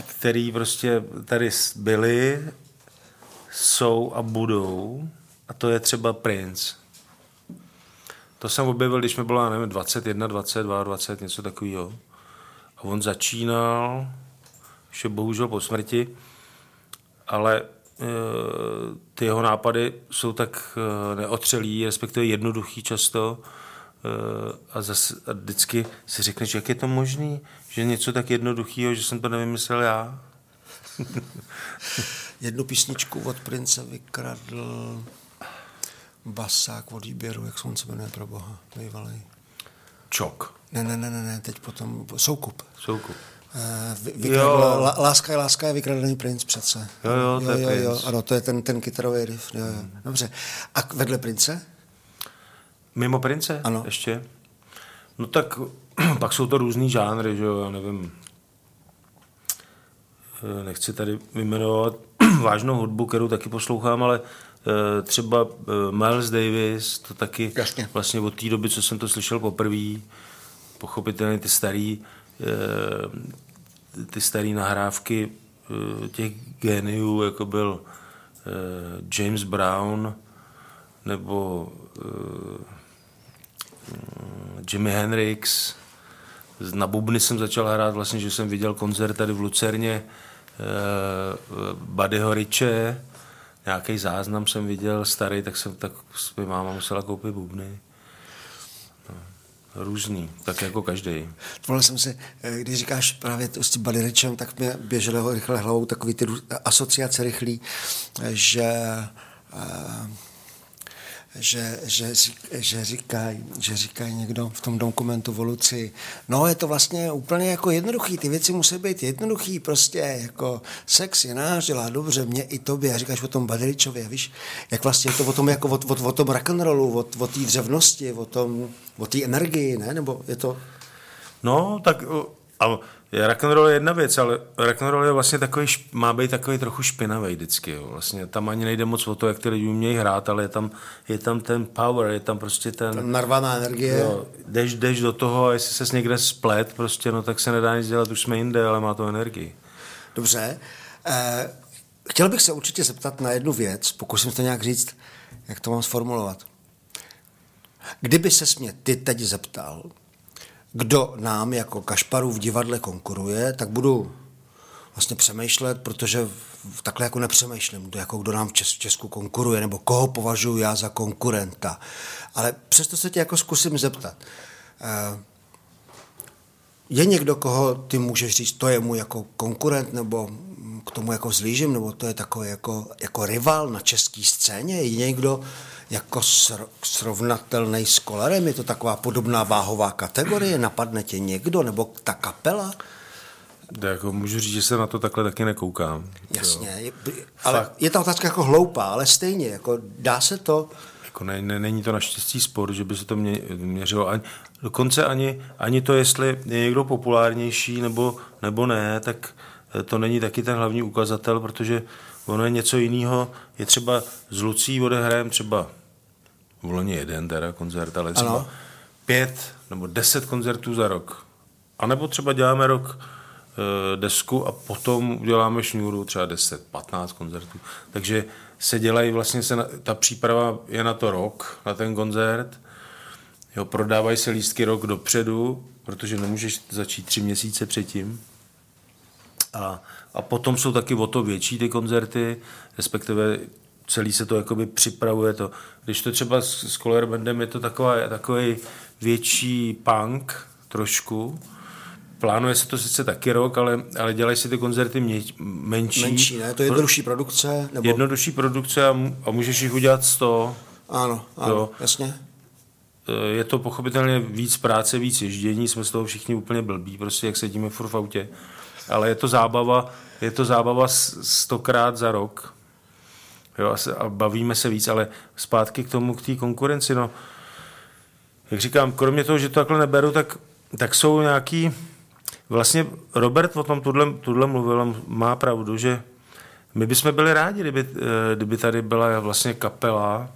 Který prostě tady byli, jsou a budou. A to je třeba Prince. To jsem objevil, když mi bylo, nevím, 21, 22, 20, něco takového. A on začínal, ještě bohužel po smrti, ale eh, ty jeho nápady jsou tak eh, neotřelí, respektive jednoduchý často, a, zase, a vždycky si řekneš, jak je to možný, že něco tak jednoduchého, že jsem to nevymyslel já. Jednu písničku od Prince vykradl basák od výběru, jak se on se jmenuje pro boha, bývalý. Čok. Ne, ne, ne, ne, ne, teď potom Soukup. Soukup. Uh, vy, vykradl, la, láska je láska je vykradený princ přece. Jo, jo, to jo, je jo, jo, princ. ano, to je ten, ten kytarový riff. Jo, jo. Dobře. A vedle prince? Mimo prince? Ano. Ještě? No tak pak jsou to různý žánry, že jo, já nevím. Eh, Nechci tady vyjmenovat vážnou hudbu, kterou taky poslouchám, ale eh, třeba Miles Davis, to taky Jasně. vlastně od té doby, co jsem to slyšel poprvé, pochopitelně ty starý, ty starý nahrávky těch geniů, jako byl James Brown, nebo Jimi Hendrix. Na bubny jsem začal hrát vlastně, že jsem viděl koncert tady v Lucerně Buddyho Riche, nějaký záznam jsem viděl starý, tak jsem tak mi máma musela koupit bubny. Různý, tak jako každý. Volil jsem si, eh, když říkáš právě to s tím Richem, tak mě běželo rychle hlavou takový ty asociace rychlý, eh, že eh, že, že, že, říkají, že říkají někdo v tom dokumentu v Luci, no je to vlastně úplně jako jednoduchý, ty věci musí být jednoduchý, prostě jako sex je náš, dělá dobře, mě i tobě, a říkáš o tom Baderičově, víš, jak vlastně je to o tom, jako o, o, o tom rock'n'rollu, o, o té dřevnosti, o tom, o té energii, ne, nebo je to, No, tak a rock'n'roll je jedna věc, ale rock'n'roll je vlastně takový, má být takový trochu špinavý vždycky. Jo. Vlastně tam ani nejde moc o to, jak ty lidi umějí hrát, ale je tam, je tam ten power, je tam prostě ten... narvaná energie. Jo, jdeš, jdeš do toho a jestli ses někde splet, prostě, no tak se nedá nic dělat, už jsme jinde, ale má to energii. Dobře. Eh, chtěl bych se určitě zeptat na jednu věc, pokusím se to nějak říct, jak to mám sformulovat. Kdyby se mě ty teď zeptal, kdo nám jako Kašparu v divadle konkuruje, tak budu vlastně přemýšlet, protože takhle jako nepřemýšlím, jako kdo nám v Čes- Česku konkuruje, nebo koho považuji já za konkurenta. Ale přesto se tě jako zkusím zeptat. Eh, je někdo, koho ty můžeš říct, to je můj jako konkurent, nebo k tomu jako zlížím, nebo to je takový jako, jako rival na české scéně? Je někdo jako sr- srovnatelný s Kolarem? Je to taková podobná váhová kategorie? Napadne tě někdo, nebo ta kapela? To jako můžu říct, že se na to takhle taky nekoukám. Jasně, je, ale je ta otázka jako hloupá, ale stejně, jako dá se to, Jako ne, ne, není to naštěstí spor, že by se to mě, měřilo. Ani, dokonce ani, ani to, jestli je někdo populárnější nebo, nebo ne, tak to není taky ten hlavní ukazatel, protože ono je něco jiného. Je třeba z Lucí odehrajem třeba v loni jeden teda koncert, ale třeba Ano. pět nebo deset koncertů za rok. A nebo třeba děláme rok eh, desku a potom uděláme šňůru třeba 10, 15 koncertů. Takže se dělají vlastně, se na, ta příprava je na to rok, na ten koncert. Jo, prodávají se lístky rok dopředu, protože nemůžeš začít tři měsíce předtím. A, a potom jsou taky o to větší ty koncerty, respektive celý se to jakoby připravuje to. Když to třeba s, s Color Bandem je to taková, takový větší punk trošku, Plánuje se to sice taky rok, ale, ale dělají si ty koncerty mě, menší. menší, ne? To je jednodušší produkce, nebo... Jednodušší produkce a, a můžeš jich udělat 100. Ano, ano, Jo. jasně. E, Je to pochopitelně víc práce, víc ježdění, jsme z toho všichni úplně blbí, prostě jak sedíme furt v autě. Ale je to zábava, je to zábava stokrát za rok. Jo, a, se, a bavíme se víc, ale zpátky k tomu, k té konkurenci, no. Jak říkám, kromě toho, že to takhle neberu, tak, tak jsou nějaký... Vlastně Robert o tom tuhle, tuhle mluvil má pravdu, že my bychom byli rádi, kdyby, eh, kdyby tady byla vlastně kapela,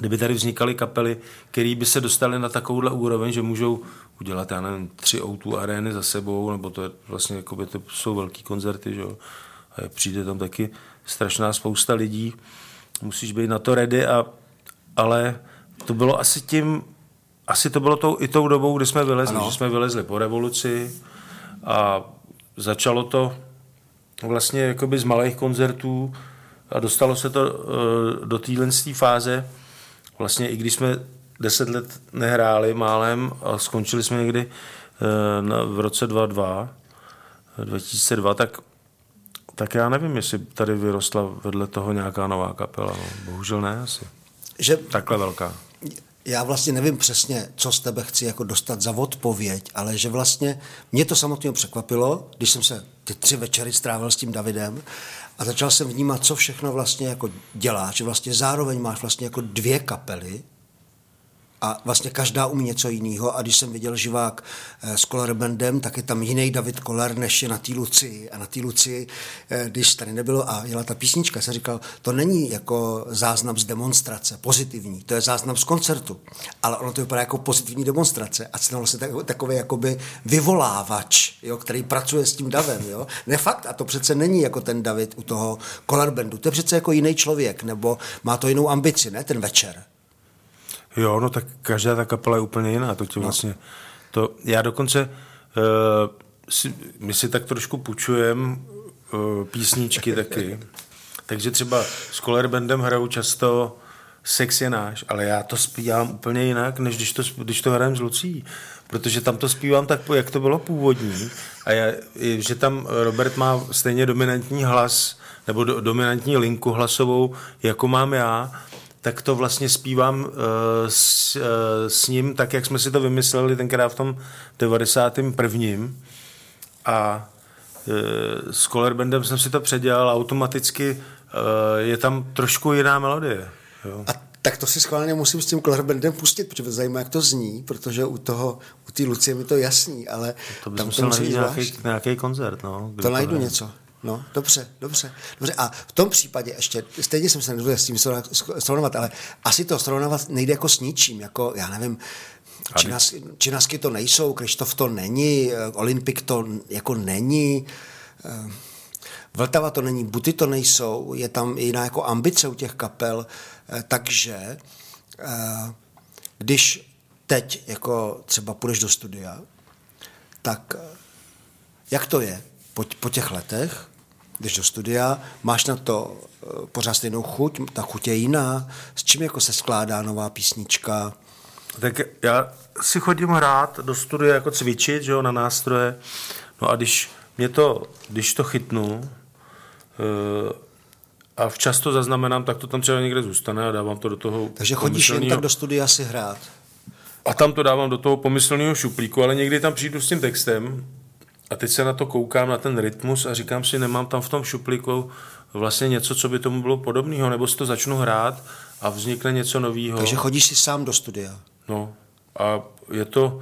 kdyby tady vznikaly kapely, které by se dostaly na takovouhle úroveň, že můžou udělat, já nevím, tři O2 arény za sebou, nebo to je vlastně, jakoby to jsou velký koncerty, že jo. A přijde tam taky strašná spousta lidí, musíš být na to ready, a, ale to bylo asi tím, asi to bylo tou, i tou dobou, kdy jsme vylezli, Ano. že jsme vylezli po revoluci a začalo to vlastně jakoby z malých koncertů a dostalo se to eh, do téhle fáze, vlastně i když jsme deset let nehráli málem a skončili jsme někdy eh, v roce 2002, 2002, tak, tak já nevím, jestli tady vyrostla vedle toho nějaká nová kapela. No. Bohužel ne asi. Že Takhle velká. já vlastně nevím přesně, co z tebe chci jako dostat za odpověď, ale že vlastně mě to samotného překvapilo, když jsem se ty tři večery strávil s tím Davidem a začal jsem vnímat, co všechno vlastně jako dělá, že vlastně zároveň máš vlastně jako dvě kapely, a vlastně každá umí něco jiného. A když jsem viděl živák eh, s Color Bandem, tak je tam jiný David Koller, než je na té Luci. A na té Luci, eh, když tady nebylo a jela ta písnička, jsem říkal, to není jako záznam z demonstrace, pozitivní, to je záznam z koncertu. Ale ono to vypadá jako pozitivní demonstrace. A vlastně tak- takový jakoby vyvolávač, jo, který pracuje s tím davem. Jo. Ne fakt, a to přece není jako ten David u toho Color Bandu. To je přece jako jiný člověk, nebo má to jinou ambici, ne ten večer. Jo, no tak každá ta kapela je úplně jiná. To tě vlastně, to, já dokonce, uh, si, my si tak trošku půjčujeme uh, písničky taky. Takže třeba s Color Bandem hraju často Sex je náš, ale já to zpívám úplně jinak, než když to, když to hrajem s Lucí. Protože tam to zpívám tak, jak to bylo původní. A já, že tam Robert má stejně dominantní hlas, nebo do, dominantní linku hlasovou, jako mám já, tak to vlastně zpívám uh, s, uh, s ním tak, jak jsme si to vymysleli tenkrát v tom 91. A uh, s Color Bandem jsem si to předělal automaticky, uh, je tam trošku jiná melodie. Jo. A tak to si schválně musím s tím Color Bandem pustit, protože zajímá, jak to zní, protože u toho, u té Lucie mi to jasný, ale To tam musel musí nějaký, nějaký koncert. No, To najdu hraje. něco. No, dobře, dobře. Dobře, a v tom případě ještě, stejně jsem se nedovedl s tím srovnat, ale asi to srovnávat nejde jako s ničím, jako, já nevím, Činas, činasky to nejsou, Krištof to není, eh, Olympik to jako není, eh, Vltava to není, Buty to nejsou, je tam jiná jako ambice u těch kapel, eh, takže když teď jako třeba půjdeš do studia, tak jak to je po, po těch letech, když do studia, máš na to eh, pořád stejnou chuť, ta chuť je jiná, s čím jako se skládá nová písnička, Tak já si chodím hrát do studia jako cvičit, že jo, na nástroje. No a když mě to, když to chytnu eh, a včas to zaznamenám, tak to tam třeba někde zůstane a dávám to do toho takže chodíš jen tak do studia si hrát. A tam to dávám do toho pomyslného šuplíku, ale někdy tam přijdu s tím textem a teď se na to koukám, na ten rytmus a říkám si, nemám tam v tom šuplíku vlastně něco, co by tomu bylo podobného, nebo si to začnu hrát a vznikne něco nového. Takže chodíš si sám do studia. No a je to,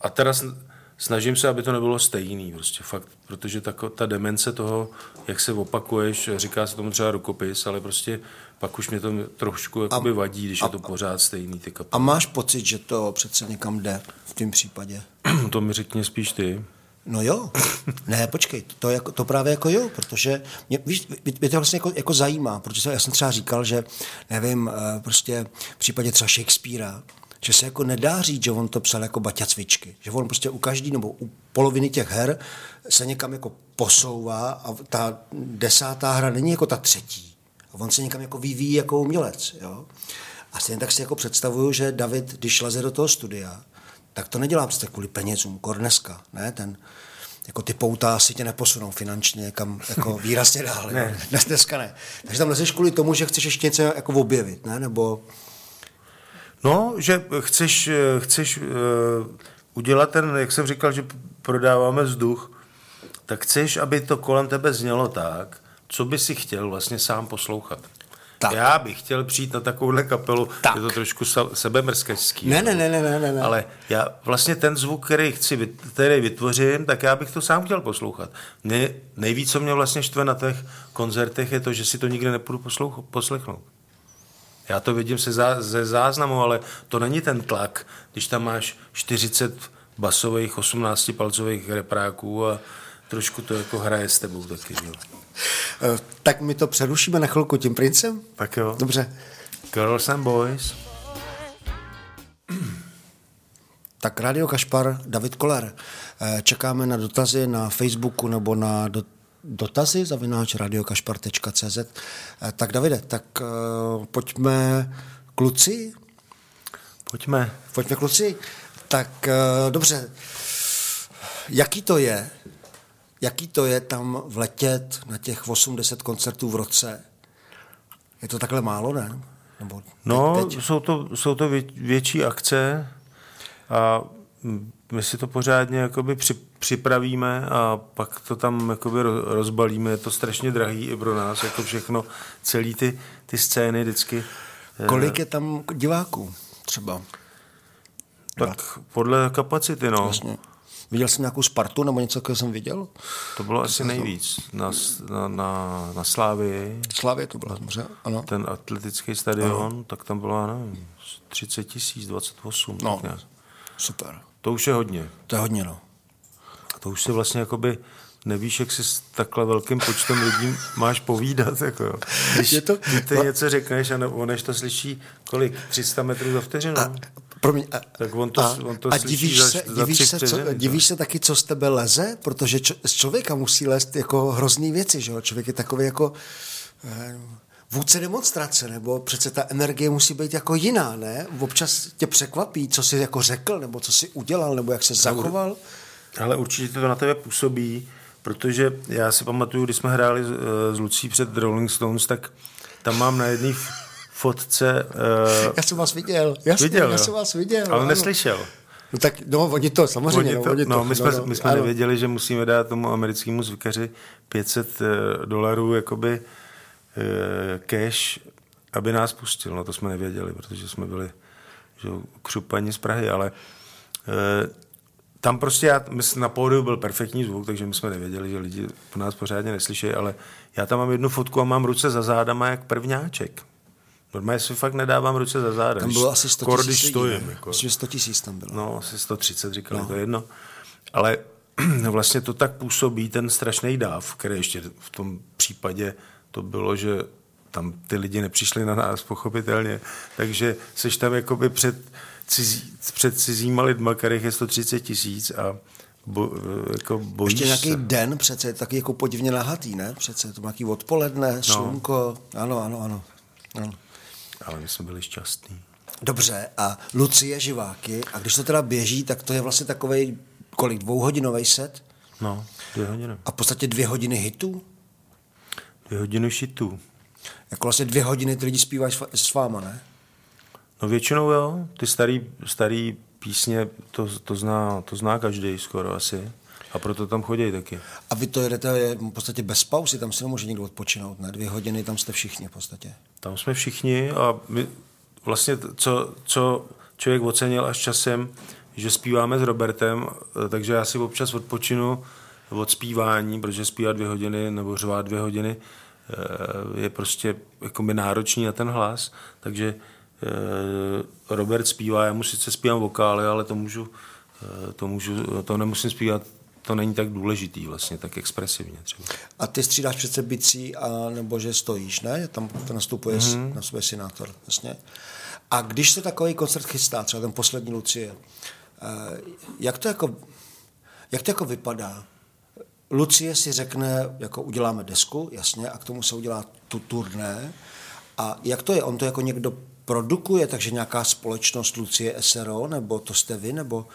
a teda sn- snažím se, aby to nebylo stejný, prostě fakt, protože ta, ta demence toho, jak se opakuješ, říká se tomu třeba rukopis, ale prostě pak už mě to trošku jakoby vadí, když je to pořád stejný, ty A máš pocit, že to přece někam jde v tom případě? to mi řekni spíš ty. No jo. Ne, počkej, to, jako, to právě jako jo, protože mě, víš, mě, to vlastně jako, jako zajímá, protože já jsem třeba říkal, že nevím, eh, prostě v případě třeba Shakespearea, že se jako nedá říct, že on to psal jako Baťa cvičky. Že on prostě u každý nebo u poloviny těch her se někam jako posouvá a ta desátá hra není jako ta třetí. A on se někam jako vyvíjí jako umělec. Jo? A stejně tak si jako představuju, že David, když leze do toho studia, tak to nedělá přece kvůli penězům, kor dneska, ne, ten, jako ty pouta asi tě neposunou finančně někam jako výrazně dál. ne. Dnes, dneska ne. Takže tam lezeš kvůli tomu, že chceš ještě něco jako objevit, ne, nebo No, že chceš, chceš uh, udělat ten, jak jsem říkal, že prodáváme vzduch, tak chceš, aby to kolem tebe znělo tak, co by si chtěl vlastně sám poslouchat. Tak. Já bych chtěl přijít na takovouhle kapelu, Tak. je to trošku sebemrskačský. Ne, ne, ne, ne, ne, ne, ne. Ale já vlastně ten zvuk, který chci, který vytvořím, tak já bych to sám chtěl poslouchat. Mě, nejvíc, co mě vlastně štve na těch koncertech, je to, že si to nikdy nepůjdu poslouch- poslechnout. Já to vidím se zá, ze záznamu, ale to není ten tlak, když tam máš 40 basových, 18 palcových repráků a trošku to jako hraje s tebou taky. Jo. Eh, tak my to přerušíme na chvilku tím princem? Tak jo. Dobře. Girls and Boys. Tak Radio Kašpar, David Koller. Eh, Čekáme na dotazy na Facebooku nebo na do, dotazy zavináč radiokašpar.cz. Eh, Tak Davide, tak uh, pojďme kluci. Pojďme. Pojďme kluci. Tak uh, dobře, jaký to je, jaký to je tam vletět na těch 80 koncertů v roce? Je to takhle málo, ne? Nebo no, teď? Jsou, to, jsou to vě, větší akce a my si to pořádně jakoby při, připravíme a pak to tam jakoby rozbalíme. Je to strašně drahý i pro nás, jako všechno, celý ty, ty scény vždycky. Kolik je tam diváků třeba? Tak podle kapacity, no. Vlastně. Viděl jsem nějakou Spartu nebo něco, co jsem viděl? To bylo asi nejvíc na, na, na, na Slávii. Slávě to bylo dobře, ano. Ten atletický stadion, ano. tak tam bylo, nevím, 30 tisíc, 28. No, super. To už je hodně. To je hodně, no. A to už si vlastně jakoby nevíš, jak si s takhle velkým počtem lidí máš povídat. Jako. Když je to, ty no. něco řekneš a než to slyší kolik? 300 metrů za vteřinu? A, promiň, a, tak on to, a, on to a divíš se, za divíš, se, co, divíš se taky, co z tebe leze? Protože čo, z člověka musí lézt jako hrozný věci, že jo? Člověk je takový jako... Eh, vůdce demonstrace, nebo přece ta energie musí být jako jiná, ne? Občas tě překvapí, co jsi jako řekl, nebo co jsi udělal, nebo jak se zachoval. Ale určitě to na tebe působí, protože já si pamatuju, když jsme hráli s Lucí před Rolling Stones, tak tam mám na jedné fotce... Uh, já jsem vás viděl, jasně, viděl, já jsem vás viděl. Ale ano. neslyšel. No tak, no, oni to, samozřejmě. Oni to, no, oni no, to, my jsme, no, no, my jsme nevěděli, že musíme dát tomu americkému zvikaři 500 uh, dolarů, jakoby Eh, cash, aby nás pustil. No to jsme nevěděli, protože jsme byli že, křupaní z Prahy, ale e, tam prostě já, my, na pódiu byl perfektní zvuk, takže my jsme nevěděli, že lidi po nás pořádně neslyší, ale já tam mám jednu fotku a mám ruce za zádama jak prvňáček. Normálně si fakt nedávám ruce za záda. Tam bylo asi 100 tisíc stojím. Jako. Myslím, 100 tisíc tam bylo. No, asi 130 říkali, no. to je jedno. Ale vlastně to tak působí ten strašný dáv, který ještě v tom případě to bylo, že tam ty lidi nepřišli na nás, pochopitelně, takže seš tam jakoby před, cizí, před cizíma lidma, kterých je 130 tisíc a bo, jako bojíš Ještě nějaký se. den přece je taky jako podivně nahatý, ne? Přece to nějaký odpoledne, no. slunko, ano, ano, ano. ano. Ale my jsme byli šťastní. Dobře, a Lucie živáky, a když to teda běží, tak to je vlastně takový kolik, dvouhodinový set? No, dvě hodiny. A v podstatě dvě hodiny hitů? Dvě hodiny šitů. Jako vlastně dvě hodiny ty lidi zpívají s váma, ne? No většinou jo. Ty starý, starý písně, to, to, zná, to zná každý skoro asi. A proto tam chodí taky. A vy to jedete v podstatě bez pauzy, tam si nemůže nikdo odpočinout, ne? Dvě hodiny, tam jste všichni v podstatě. Tam jsme všichni a my, vlastně co, co člověk ocenil až časem, že zpíváme s Robertem, takže já si občas odpočinu od zpívání, protože zpívat dvě hodiny nebo řvát dvě hodiny eh, je prostě jako náročný na ten hlas, takže eh, Robert zpívá, já mu sice zpívám vokály, ale to můžu, eh, to, můžu, to nemusím zpívat to není tak důležitý vlastně, tak expresivně třeba. A ty střídáš přece bicí, a nebo že stojíš, ne? Tam to nastupuje mm-hmm. na své synátor, jasně. A když se takový koncert chystá, třeba ten poslední Lucie, jak to jako, jak to jako vypadá? Lucie si řekne, jako uděláme desku, jasně, a k tomu se udělá tu turné. A jak to je? On to jako někdo produkuje, takže nějaká společnost Lucie SRO, nebo to jste vy, nebo...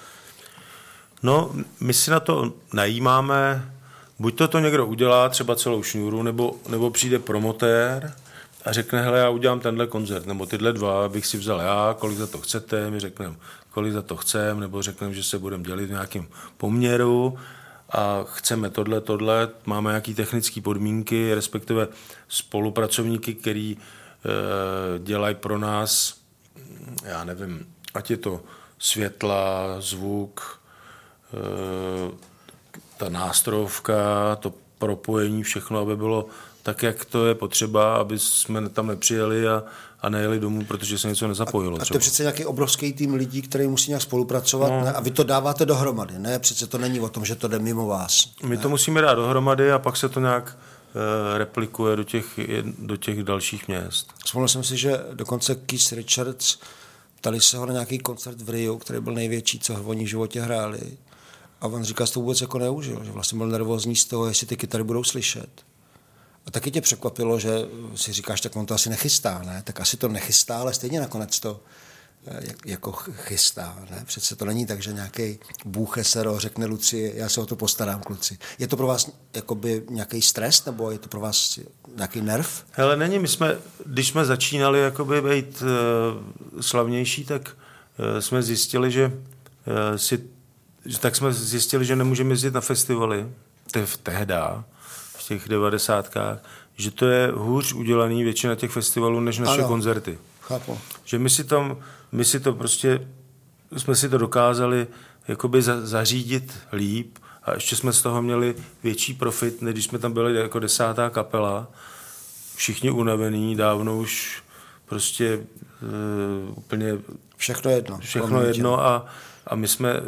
No, my si na to najímáme, buď to to někdo udělá, třeba celou šňůru, nebo, nebo přijde promotér a řekne, hele, já udělám tenhle koncert, nebo tyhle dva bych si vzal já, kolik za to chcete, my řekneme, kolik za to chceme, nebo řekneme, že se budeme dělit v nějakém poměru a chceme tohle, tohle, máme nějaké technické podmínky, respektive spolupracovníky, který e, dělají pro nás, já nevím, ať je to světla, zvuk, ta nástrojovka, to propojení, všechno, aby bylo tak, jak to je potřeba, aby jsme tam nepřijeli a, a nejeli domů, protože se něco nezapojilo. A, a to je přece nějaký obrovský tým lidí, který musí nějak spolupracovat no. ne? a vy to dáváte dohromady, ne? Přece to není o tom, že to jde mimo vás. My ne? to musíme dát dohromady a pak se to nějak uh, replikuje do těch, do těch dalších měst. Vzpomněl jsem si, že dokonce Keith Richards ptali se ho na nějaký koncert v Rio, který byl největší, co oni v životě hráli. A on říká, že to vůbec jako neužil, že vlastně byl nervózní z toho, jestli ty kytary budou slyšet. A taky tě překvapilo, že si říkáš, tak on to asi nechystá, ne? Tak asi to nechystá, ale stejně nakonec to eh, jak- jako ch- chystá. Ne? Přece to není tak, že nějaký bůh SRO řekne Luci, já se o to postarám, kluci. Je to pro vás jakoby nějaký stres, nebo je to pro vás nějaký nerv? Hele, není, my jsme, když jsme začínali jakoby být uh, slavnější, tak uh, jsme zjistili, že uh, si, tak jsme zjistili, že nemůžeme jezdit na festivaly, te, tehda, v těch devadesátkách, že to je hůř udělaný většina těch festivalů, než naše Ano. koncerty. Chápu. Že my si tam, my si to prostě, jsme si to dokázali jakoby za, zařídit líp a ještě jsme z toho měli větší profit, než když jsme tam byli jako desátá kapela, všichni unavení, dávno už prostě uh, úplně Všechno jedno. všechno jedno a, a my jsme uh,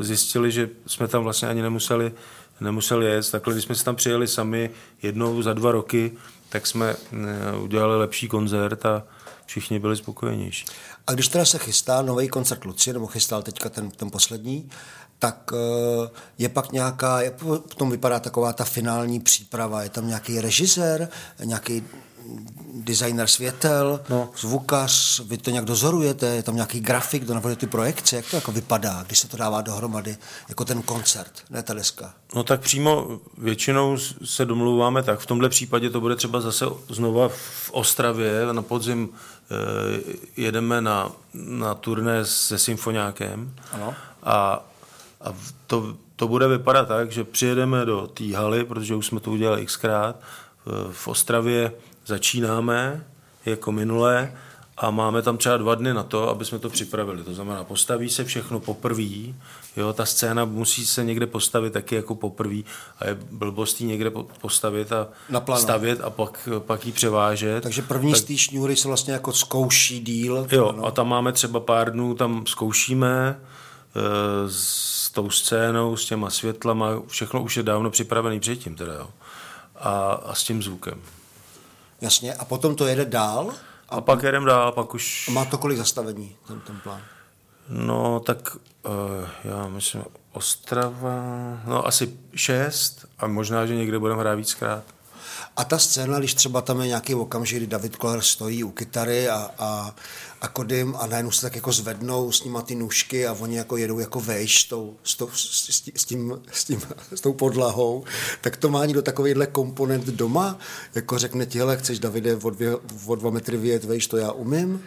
zjistili, že jsme tam vlastně ani nemuseli, nemuseli jet. Takhle, když jsme si tam přijeli sami jednou za dva roky, tak jsme uh, udělali lepší koncert a všichni byli spokojenější. A když teda se chystá nový koncert Lucie, nebo chystal teďka ten, ten poslední, tak eh, je pak nějaká, jak potom vypadá taková ta finální příprava, je tam nějaký režisér, nějaký designer světel, no. zvukař, vy to nějak dozorujete, je tam nějaký grafik, kdo navrhuje ty projekce, jak to jako vypadá, když se to dává dohromady, jako ten koncert, ne ta deska. No tak přímo většinou se domluváme tak. V tomhle případě to bude třeba zase znova v Ostravě. Na podzim eh, jedeme na, na turné se symfoniákem. Ano. A, a to, to bude vypadat tak, že přijedeme do té haly, protože už jsme to udělali xkrát. V Ostravě začínáme jako minulé a máme tam třeba dva dny na to, aby jsme to připravili. To znamená, postaví se všechno poprvé, jo, ta scéna musí se někde postavit taky jako poprvé a je blbostí někde po- postavit a Naplano. stavět a pak, pak ji převážet. Takže první tak... z té šňůry se vlastně jako zkouší díl. Jo, a tam máme třeba pár dnů, tam zkoušíme e, s tou scénou, s těma světlama, všechno už je dávno připravený předtím teda, jo. A, a s tím zvukem. Jasně, a potom to jede dál A pak jedem dál, pak už... a má to kolik zastavení, ten, ten plán? No, tak uh, já myslím Ostrava, no asi šest a možná, že někde budeme hrát víckrát. A ta scéna, když třeba tam je nějaký okamžik, kdy David Koller stojí u kytary a, a, a Kodym a najednou se tak jako zvednou s nima ty nůžky a oni jako jedou jako vejš s, tou, s, tou, s, tím, s, tím, s, tím, s tou podlahou, tak to má někdo takovýhle komponent doma? Jako řekne ti, hele, chceš Davide o, dvě, o dva metry vyjet vejš, to já umím?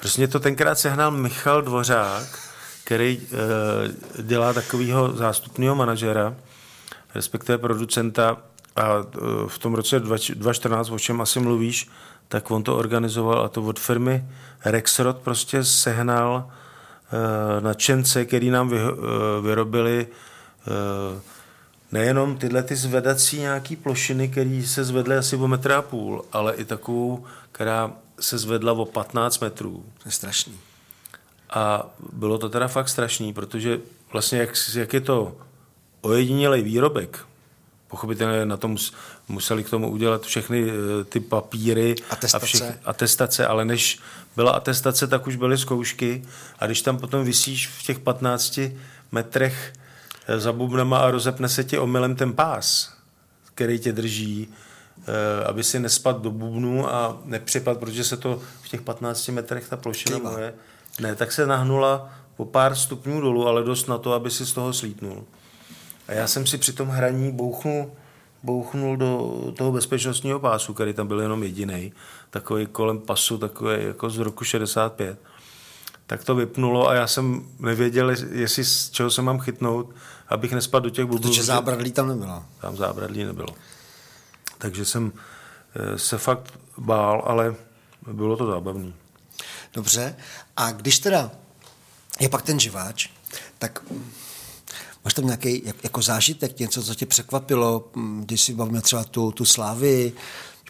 Prostě to tenkrát sehnal Michal Dvořák, který e, dělá takového zástupného manažera, respektive producenta a e, v tom roce 2014, o čem asi mluvíš, tak on to organizoval a to od firmy Rexrod prostě sehnal e, nadšence, který nám e, vyrobili nejenom tyhle ty zvedací nějaký plošiny, které se zvedly asi o metr a půl, ale i takovou, která se zvedla o 15 metrů. To je strašný. A bylo to teda fakt strašný, protože vlastně jak, jak je to ojedinělej výrobek, pochopitelně na tom mus, museli k tomu udělat všechny eh, ty papíry Atestace. a všechny atestace, ale než byla atestace, tak už byly zkoušky a když tam potom vysíš v těch 15 metrech eh, za bubnama a rozepne se ti omylem ten pás, který tě drží, eh, aby si nespad do bubnu a nepřipad, protože se to v těch 15 metrech ta plošina moje, ne, tak se nahnula o pár stupňů dolů, ale dost na to, aby si z toho slítnul. A já jsem si při tom hraní bouchnul, bouchnul do toho bezpečnostního pásu, který tam byl jenom jediný, takový kolem pasu, takový jako z roku 65. Tak to vypnulo a já jsem nevěděl, jestli z čeho se mám chytnout, abych nespadl do těch bublů. Protože zábradlí tam nebyla. Tam zábradlí nebylo. Takže jsem eh, se fakt bál, ale bylo to zábavný. Dobře. A když teda je pak ten živáč, tak máš tam nějaký jak, jako zážitek, něco, co tě překvapilo, mm, když si bavíme třeba tu, tu slávy,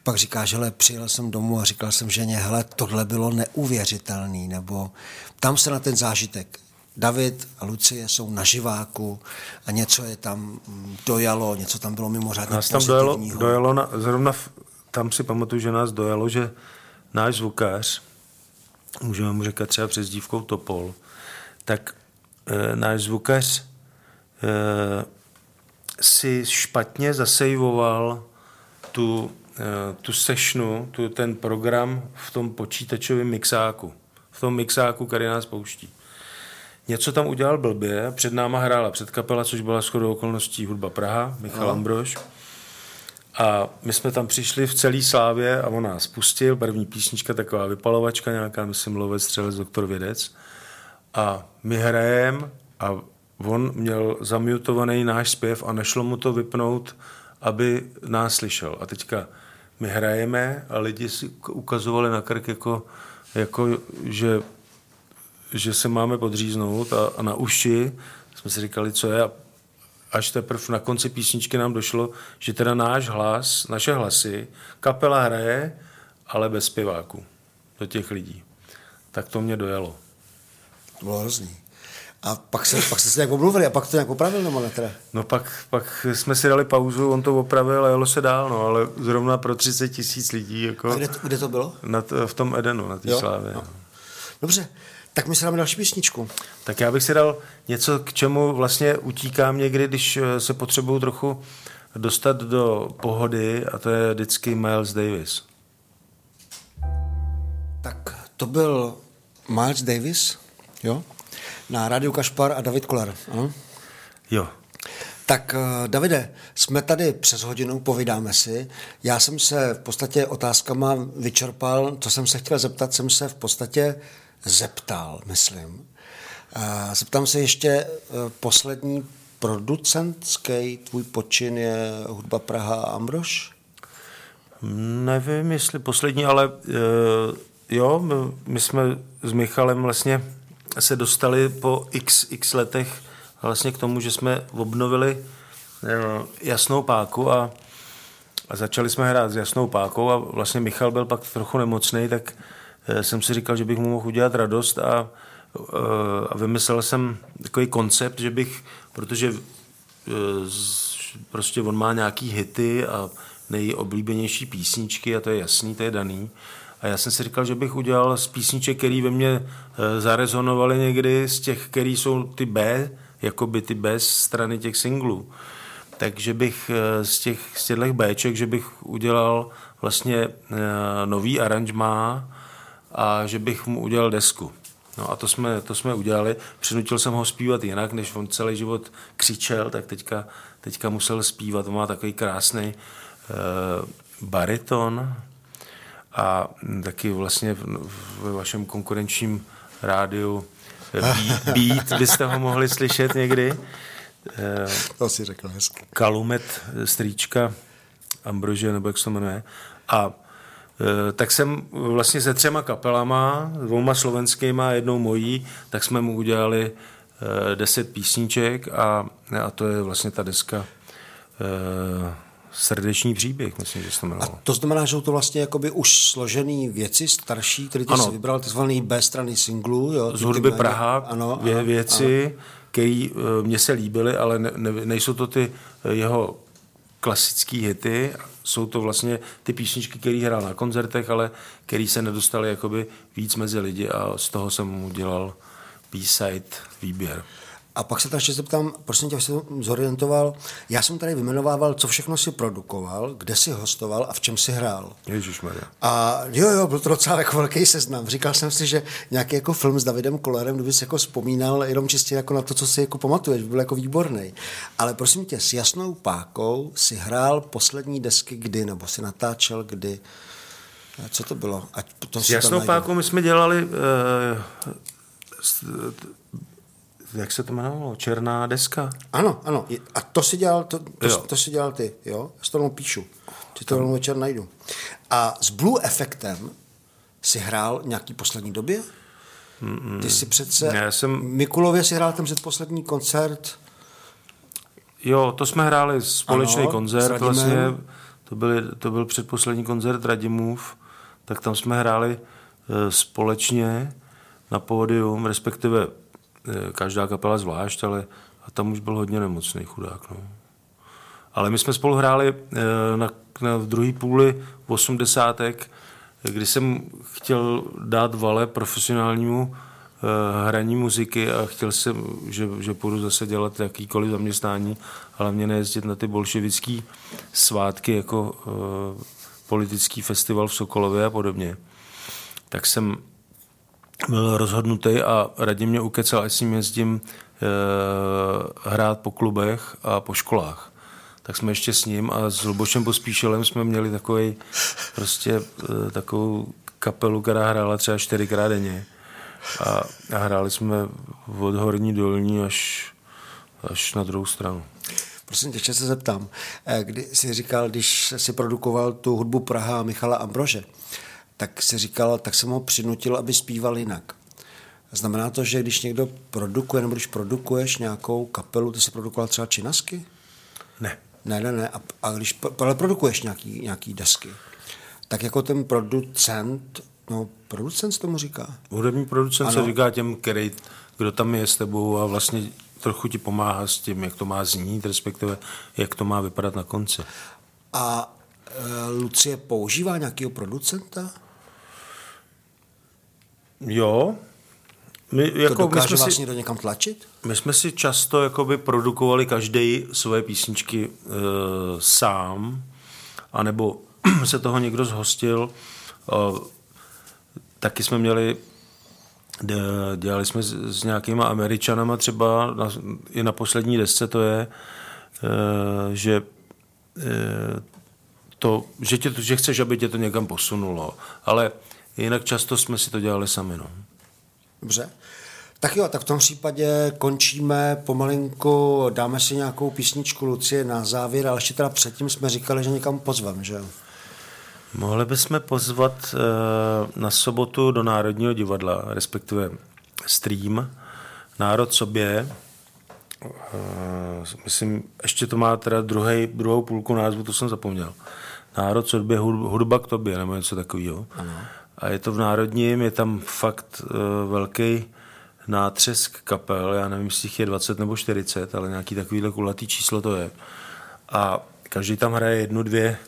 pak říkáš, hele, přijel jsem domů a říkal jsem ženě, hele, tohle bylo neuvěřitelný, nebo tam se na ten zážitek. David a Lucie jsou na živáku a něco je tam mm, dojalo, něco tam bylo mimořádně Nás tam dojelo, pozitivního. dojelo na, zrovna v, tam si pamatuju, že nás dojelo, že náš zvukář, můžeme mu říkat třeba přes dívkou Topol, tak e, náš zvukař si špatně zasejvoval tu, e, tu sešnu, tu, ten program v tom počítačovém mixáku, v tom mixáku, který nás pouští. Něco tam udělal blbě, před náma hrála předkapela, což byla shodou okolností hudba Praha, Michal no. Ambrož. A my jsme tam přišli v celý slávě a on nás pustil, první písnička, taková vypalovačka nějaká, myslím, Lovec, Střelec, Doktor Vědec. A my hrajem a on měl zamutovaný náš zpěv a nešlo mu to vypnout, aby nás slyšel. A teďka my hrajeme a lidi si ukazovali na krk jako, jako že, že se máme podříznout a, a na uši jsme si říkali, co je a až teprve na konci písničky nám došlo, že teda náš hlas, naše hlasy, kapela hraje, ale bez zpěváků do těch lidí. Tak to mě dojelo. To bylo hrozný. A pak se, pak se nějak omluvili a pak to nějak opravil nebo ne teda? No pak, pak jsme si dali pauzu, on to opravil a jelo se dál, no, ale zrovna pro 30 tisíc lidí. Jako a kde, kde to bylo? Na t, v tom Edenu, na té slávě. No. Dobře, tak my si dáme další písničku. Tak já bych si dal něco, k čemu vlastně utíkám někdy, když eh, se potřebuju trochu dostat do pohody a to je vždycky Miles Davis. Tak to byl Miles Davis, jo? Na rádiu Kašpar a David Kolar, ano? Jo. Tak eh, Davide, jsme tady přes hodinu, povídáme si. Já jsem se v podstatě otázkama vyčerpal, co jsem se chtěl zeptat, jsem se v podstatě zeptal, myslím. Zeptám se ještě, eh, poslední producentský tvůj počin je hudba Praha a Ambrož? Nevím, jestli poslední, ale eh, jo, my, my jsme s Michalem vlastně se dostali po x, x letech vlastně k tomu, že jsme obnovili eh, jasnou páku a, a začali jsme hrát s jasnou pákou a vlastně Michal byl pak trochu nemocný, tak Eh, jsem si říkal, že bych mu mohl udělat radost a, eh, a vymyslel jsem takový koncept, že bych, protože prostě on má nějaký hity a nejoblíbenější písničky a to je jasný, to je daný. A já jsem si říkal, že bych udělal z písniček, které ve mně zarezonovaly někdy, z těch, které jsou ty B, jako by ty B strany těch singlů. Takže bych z těch, z těchto Bček, že bych udělal vlastně nový aranžmá, a že bych mu udělal desku. No a to jsme, to jsme udělali. Přinutil jsem ho zpívat jinak, než on celý život křičel, tak teďka, teďka musel zpívat. On má takový krásný uh, bariton a taky vlastně ve vašem konkurenčním rádiu Beat, beat byste ho mohli slyšet někdy. Uh, to si řekl hezky. Kalumet, strýčka Ambrože, nebo jak se to jmenuje. A Eh, tak jsem vlastně se třema kapelama, dvouma slovenskýma a jednou mojí, tak jsme mu udělali eh, deset písniček a, a to je vlastně ta deska eh, Srdeční příběh, myslím, že se to jmenovalo. A to znamená, že jsou to vlastně jakoby už složený věci, starší, které ty jsi vybral, takzvaný B strany singlu. Jo, Z hudby Praha, ano, vě, ano, věci, které mně se líbily, ale ne, ne, nejsou to ty jeho klasické hity, jsou to vlastně ty písničky, které hrál na koncertech, ale které se nedostaly jakoby víc mezi lidi a z toho jsem mu dělal B-side výběr. A pak se tady ještě zeptám, prosím tě, se zorientoval. Já jsem tady vymenovával, co všechno si produkoval, kde si hostoval a v čem si hrál. Ježišmarja. A jo, jo, byl to docela jako velký seznam. Říkal jsem si, že nějaký jako film s Davidem Kolerem, kdyby si jako vzpomínal jenom čistě jako na to, co si jako pamatuješ, byl jako výborný. Ale prosím tě, s jasnou pákou si hrál poslední desky kdy, nebo si natáčel kdy? Co to bylo? Ať potom s jasnou pákou my jsme dělali uh, jak se to jmenovalo? Černá deska? Ano, ano. A to si dělal, to, to, to si dělal ty, jo? Já si to jenom píšu. Ti to jenom večer najdu. A s Blue Effectem si hrál nějaký poslední době? Ty si přece... Já jsem... Mikulově si hrál ten předposlední koncert. Jo, to jsme hráli společný ano, koncert vlastně. To byl, to byl předposlední koncert Radimův, tak tam jsme hráli e, společně na pódium, respektive Eh, každá kapela zvlášť, ale a tam už byl hodně nemocný chudák. No. Ale my jsme spolu hráli eh, na, na druhý půli osmdesátek, kdy jsem chtěl dát vale profesionálnímu uh, hraní muziky a chtěl jsem, že, že půjdu zase dělat jakýkoliv zaměstnání, ale mě nejezdit na ty bolševické svátky jako politický festival v Sokolově a podobně. Tak jsem byl rozhodnutý a radě mě ukecal, ať s ním jezdím e, hrát po klubech a po školách. Tak jsme ještě s ním a s Lubošem Pospíšelem jsme měli takový prostě e, takovou kapelu, která hrála třeba čtyřikrát denně. A, a hráli jsme od horní dolní až, až na druhou stranu. Prosím tě, se zeptám. Eh, kdy jsi říkal, když si produkoval tu hudbu Praha Michala Ambrože, tak si říkal, tak jsem ho přinutil, aby zpíval jinak. Znamená to, že když někdo produkuje, nebo když produkuješ nějakou kapelu, ty jsi produkoval třeba činasky? Ne. Ne, ne, ne. A, a když ale produkuješ nějaký, nějaký desky, tak jako ten producent, no producent se tomu říká? Hudební producent ano. se říká těm, který, kdo tam je s tebou a vlastně trochu ti pomáhá s tím, jak to má znít, respektive jak to má vypadat na konci. A e, Lucie používá nějakého producenta? Jo. My, jako, to dokáže my jsme vás si, někdo někam tlačit? My jsme si často jakoby produkovali každý svoje písničky e, sám, anebo se toho někdo zhostil. E, taky jsme měli dělali jsme s, s nějakýma američanama třeba, na, i na poslední desce to je, e, že e, to, že, tě, že chceš, aby tě to někam posunulo. Ale jinak často jsme si to dělali sami. No. Dobře. Tak jo, tak v tom případě končíme pomalinku, dáme si nějakou písničku Lucie na závěr, ale ještě teda předtím jsme říkali, že někam pozvem, že jo? Mohli bychom pozvat uh, na sobotu do Národního divadla, respektive stream Národ sobě. Uh, myslím, ještě to má teda druhý, druhou půlku názvu, to jsem zapomněl. Národ sobě, hudba k tobě, nebo něco takového. A je to v Národním, je tam fakt uh, velký nátřesk kapel, já nevím, jestli jich je 20 nebo 40, ale nějaký takovýhle kulatý číslo to je. A každý tam hraje jednu, dvě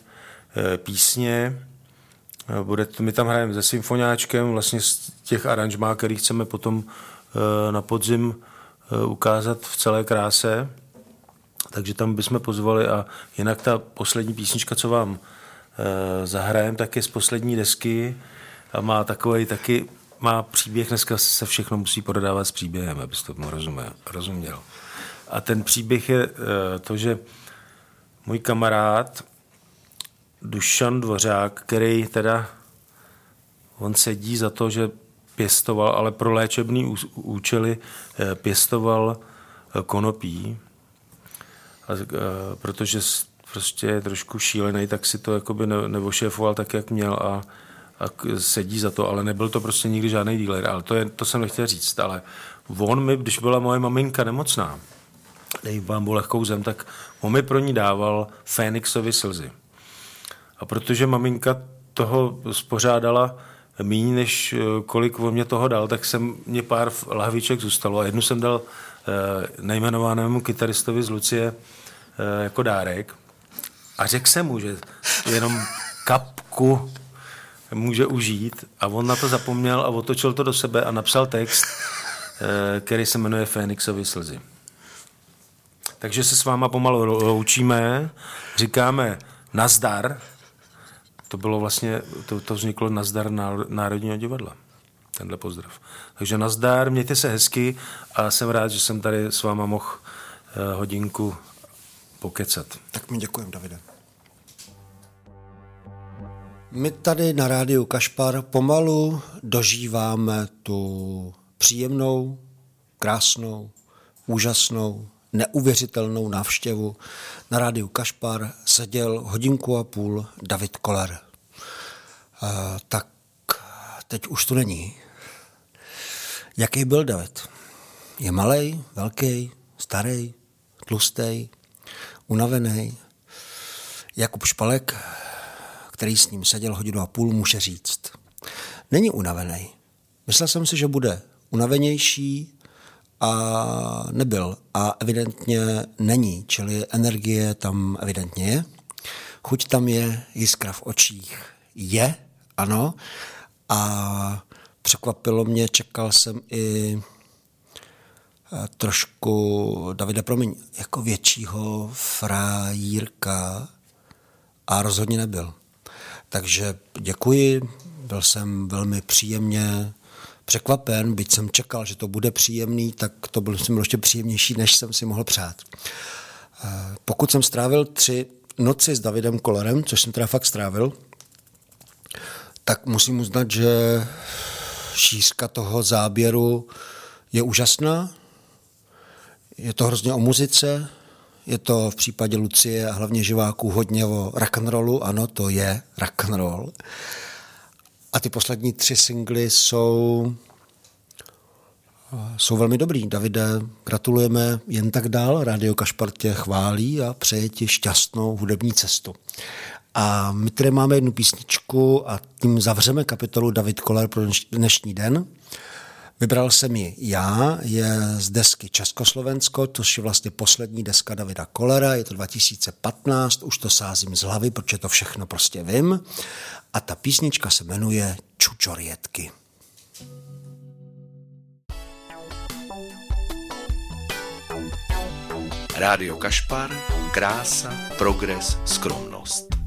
Eh, písně. Eh, bude, my tam hrajeme se symfoniáčkem, vlastně z těch aranžmá, který chceme potom eh, na podzim ukázat v celé kráse. Takže tam bychom pozvali a jinak ta poslední písnička, co vám zahrajem, tak je z poslední desky a má takový taky má příběh, dneska se všechno musí prodávat s příběhem, abyste tomu rozuměl. rozuměl. A ten příběh je to, že můj kamarád Dušan Dvořák, který teda, on sedí za to, že pěstoval, ale pro léčebný účely eh, pěstoval eh, konopí, a, eh, protože prostě je trošku šílený, tak si to jakoby ne, nevošéfoval tak, jak měl a, a sedí za to, ale nebyl to prostě nikdy žádný dealer, ale to, je, to jsem nechtěl říct, ale on mi, když byla moje maminka nemocná, dej vám lehkou zem, tak on mi pro ní dával Fénixovi slzy. A protože maminka toho spořádala méně, než eh, kolik on mě toho dal, tak jsem mě pár lahviček zůstalo. A jednu jsem dal eh, nejmenovanému kytaristovi z Lucie eh, jako dárek. A řekl jsem mu, že jenom kapku může užít. A on na to zapomněl a otočil to do sebe a napsal text, který se jmenuje Fénixovi slzy. Takže se s váma pomalu loučíme, říkáme nazdar, to bylo vlastně, to, to vzniklo nazdar Národního divadla. Tenhle pozdrav. Takže nazdar, mějte se hezky a jsem rád, že jsem tady s váma mohl eh, hodinku pokecat. Tak mi děkujem, Davide. My tady na rádiu Kašpar pomalu dožíváme tu příjemnou, krásnou, úžasnou, neuvěřitelnou návštěvu. Na rádiu Kašpar seděl hodinku a půl David Koller. Uh, tak teď už tu není. Jaký byl David? Je malý, velký, starý, tlustý, unavený. Jakub Špalek, který s ním seděl hodinu a půl, může říct. Není unavený. Myslel jsem si, že bude unavenější, a nebyl a evidentně není, čili energie tam evidentně je. Chuť tam je, jiskra v očích je, ano. A překvapilo mě, čekal jsem i eh, trošku, Davida, promiň, jako většího frajírka a rozhodně nebyl. Takže děkuji, byl jsem velmi příjemně překvapen, byť jsem čekal, že to bude příjemný, tak to bylo, bylo ještě příjemnější, než jsem si mohl přát. Eh, pokud jsem strávil tři noci s Davidem Kolarem, což jsem teda fakt strávil, tak musím uznat, že šířka toho záběru je úžasná. Je to hrozně o muzice, je to v případě Lucie a hlavně živáků hodně o rock'n'rollu, ano, to je rock'n'roll. A ty poslední tři singly jsou, jsou velmi dobrý. Davide, gratulujeme jen tak dál. Radio Kašpar tě chválí a přeje ti šťastnou hudební cestu. A my tady máme jednu písničku a tím zavřeme kapitolu David Koller pro dnešní den. Vybral jsem ji já, je z desky Československo, to je vlastně poslední deska Davida Kolera, je to 2015, už to sázím z hlavy, protože to všechno prostě vím. A ta písnička se jmenuje Čučorětky. Rádio Kašpar, krása, progres, skromnost.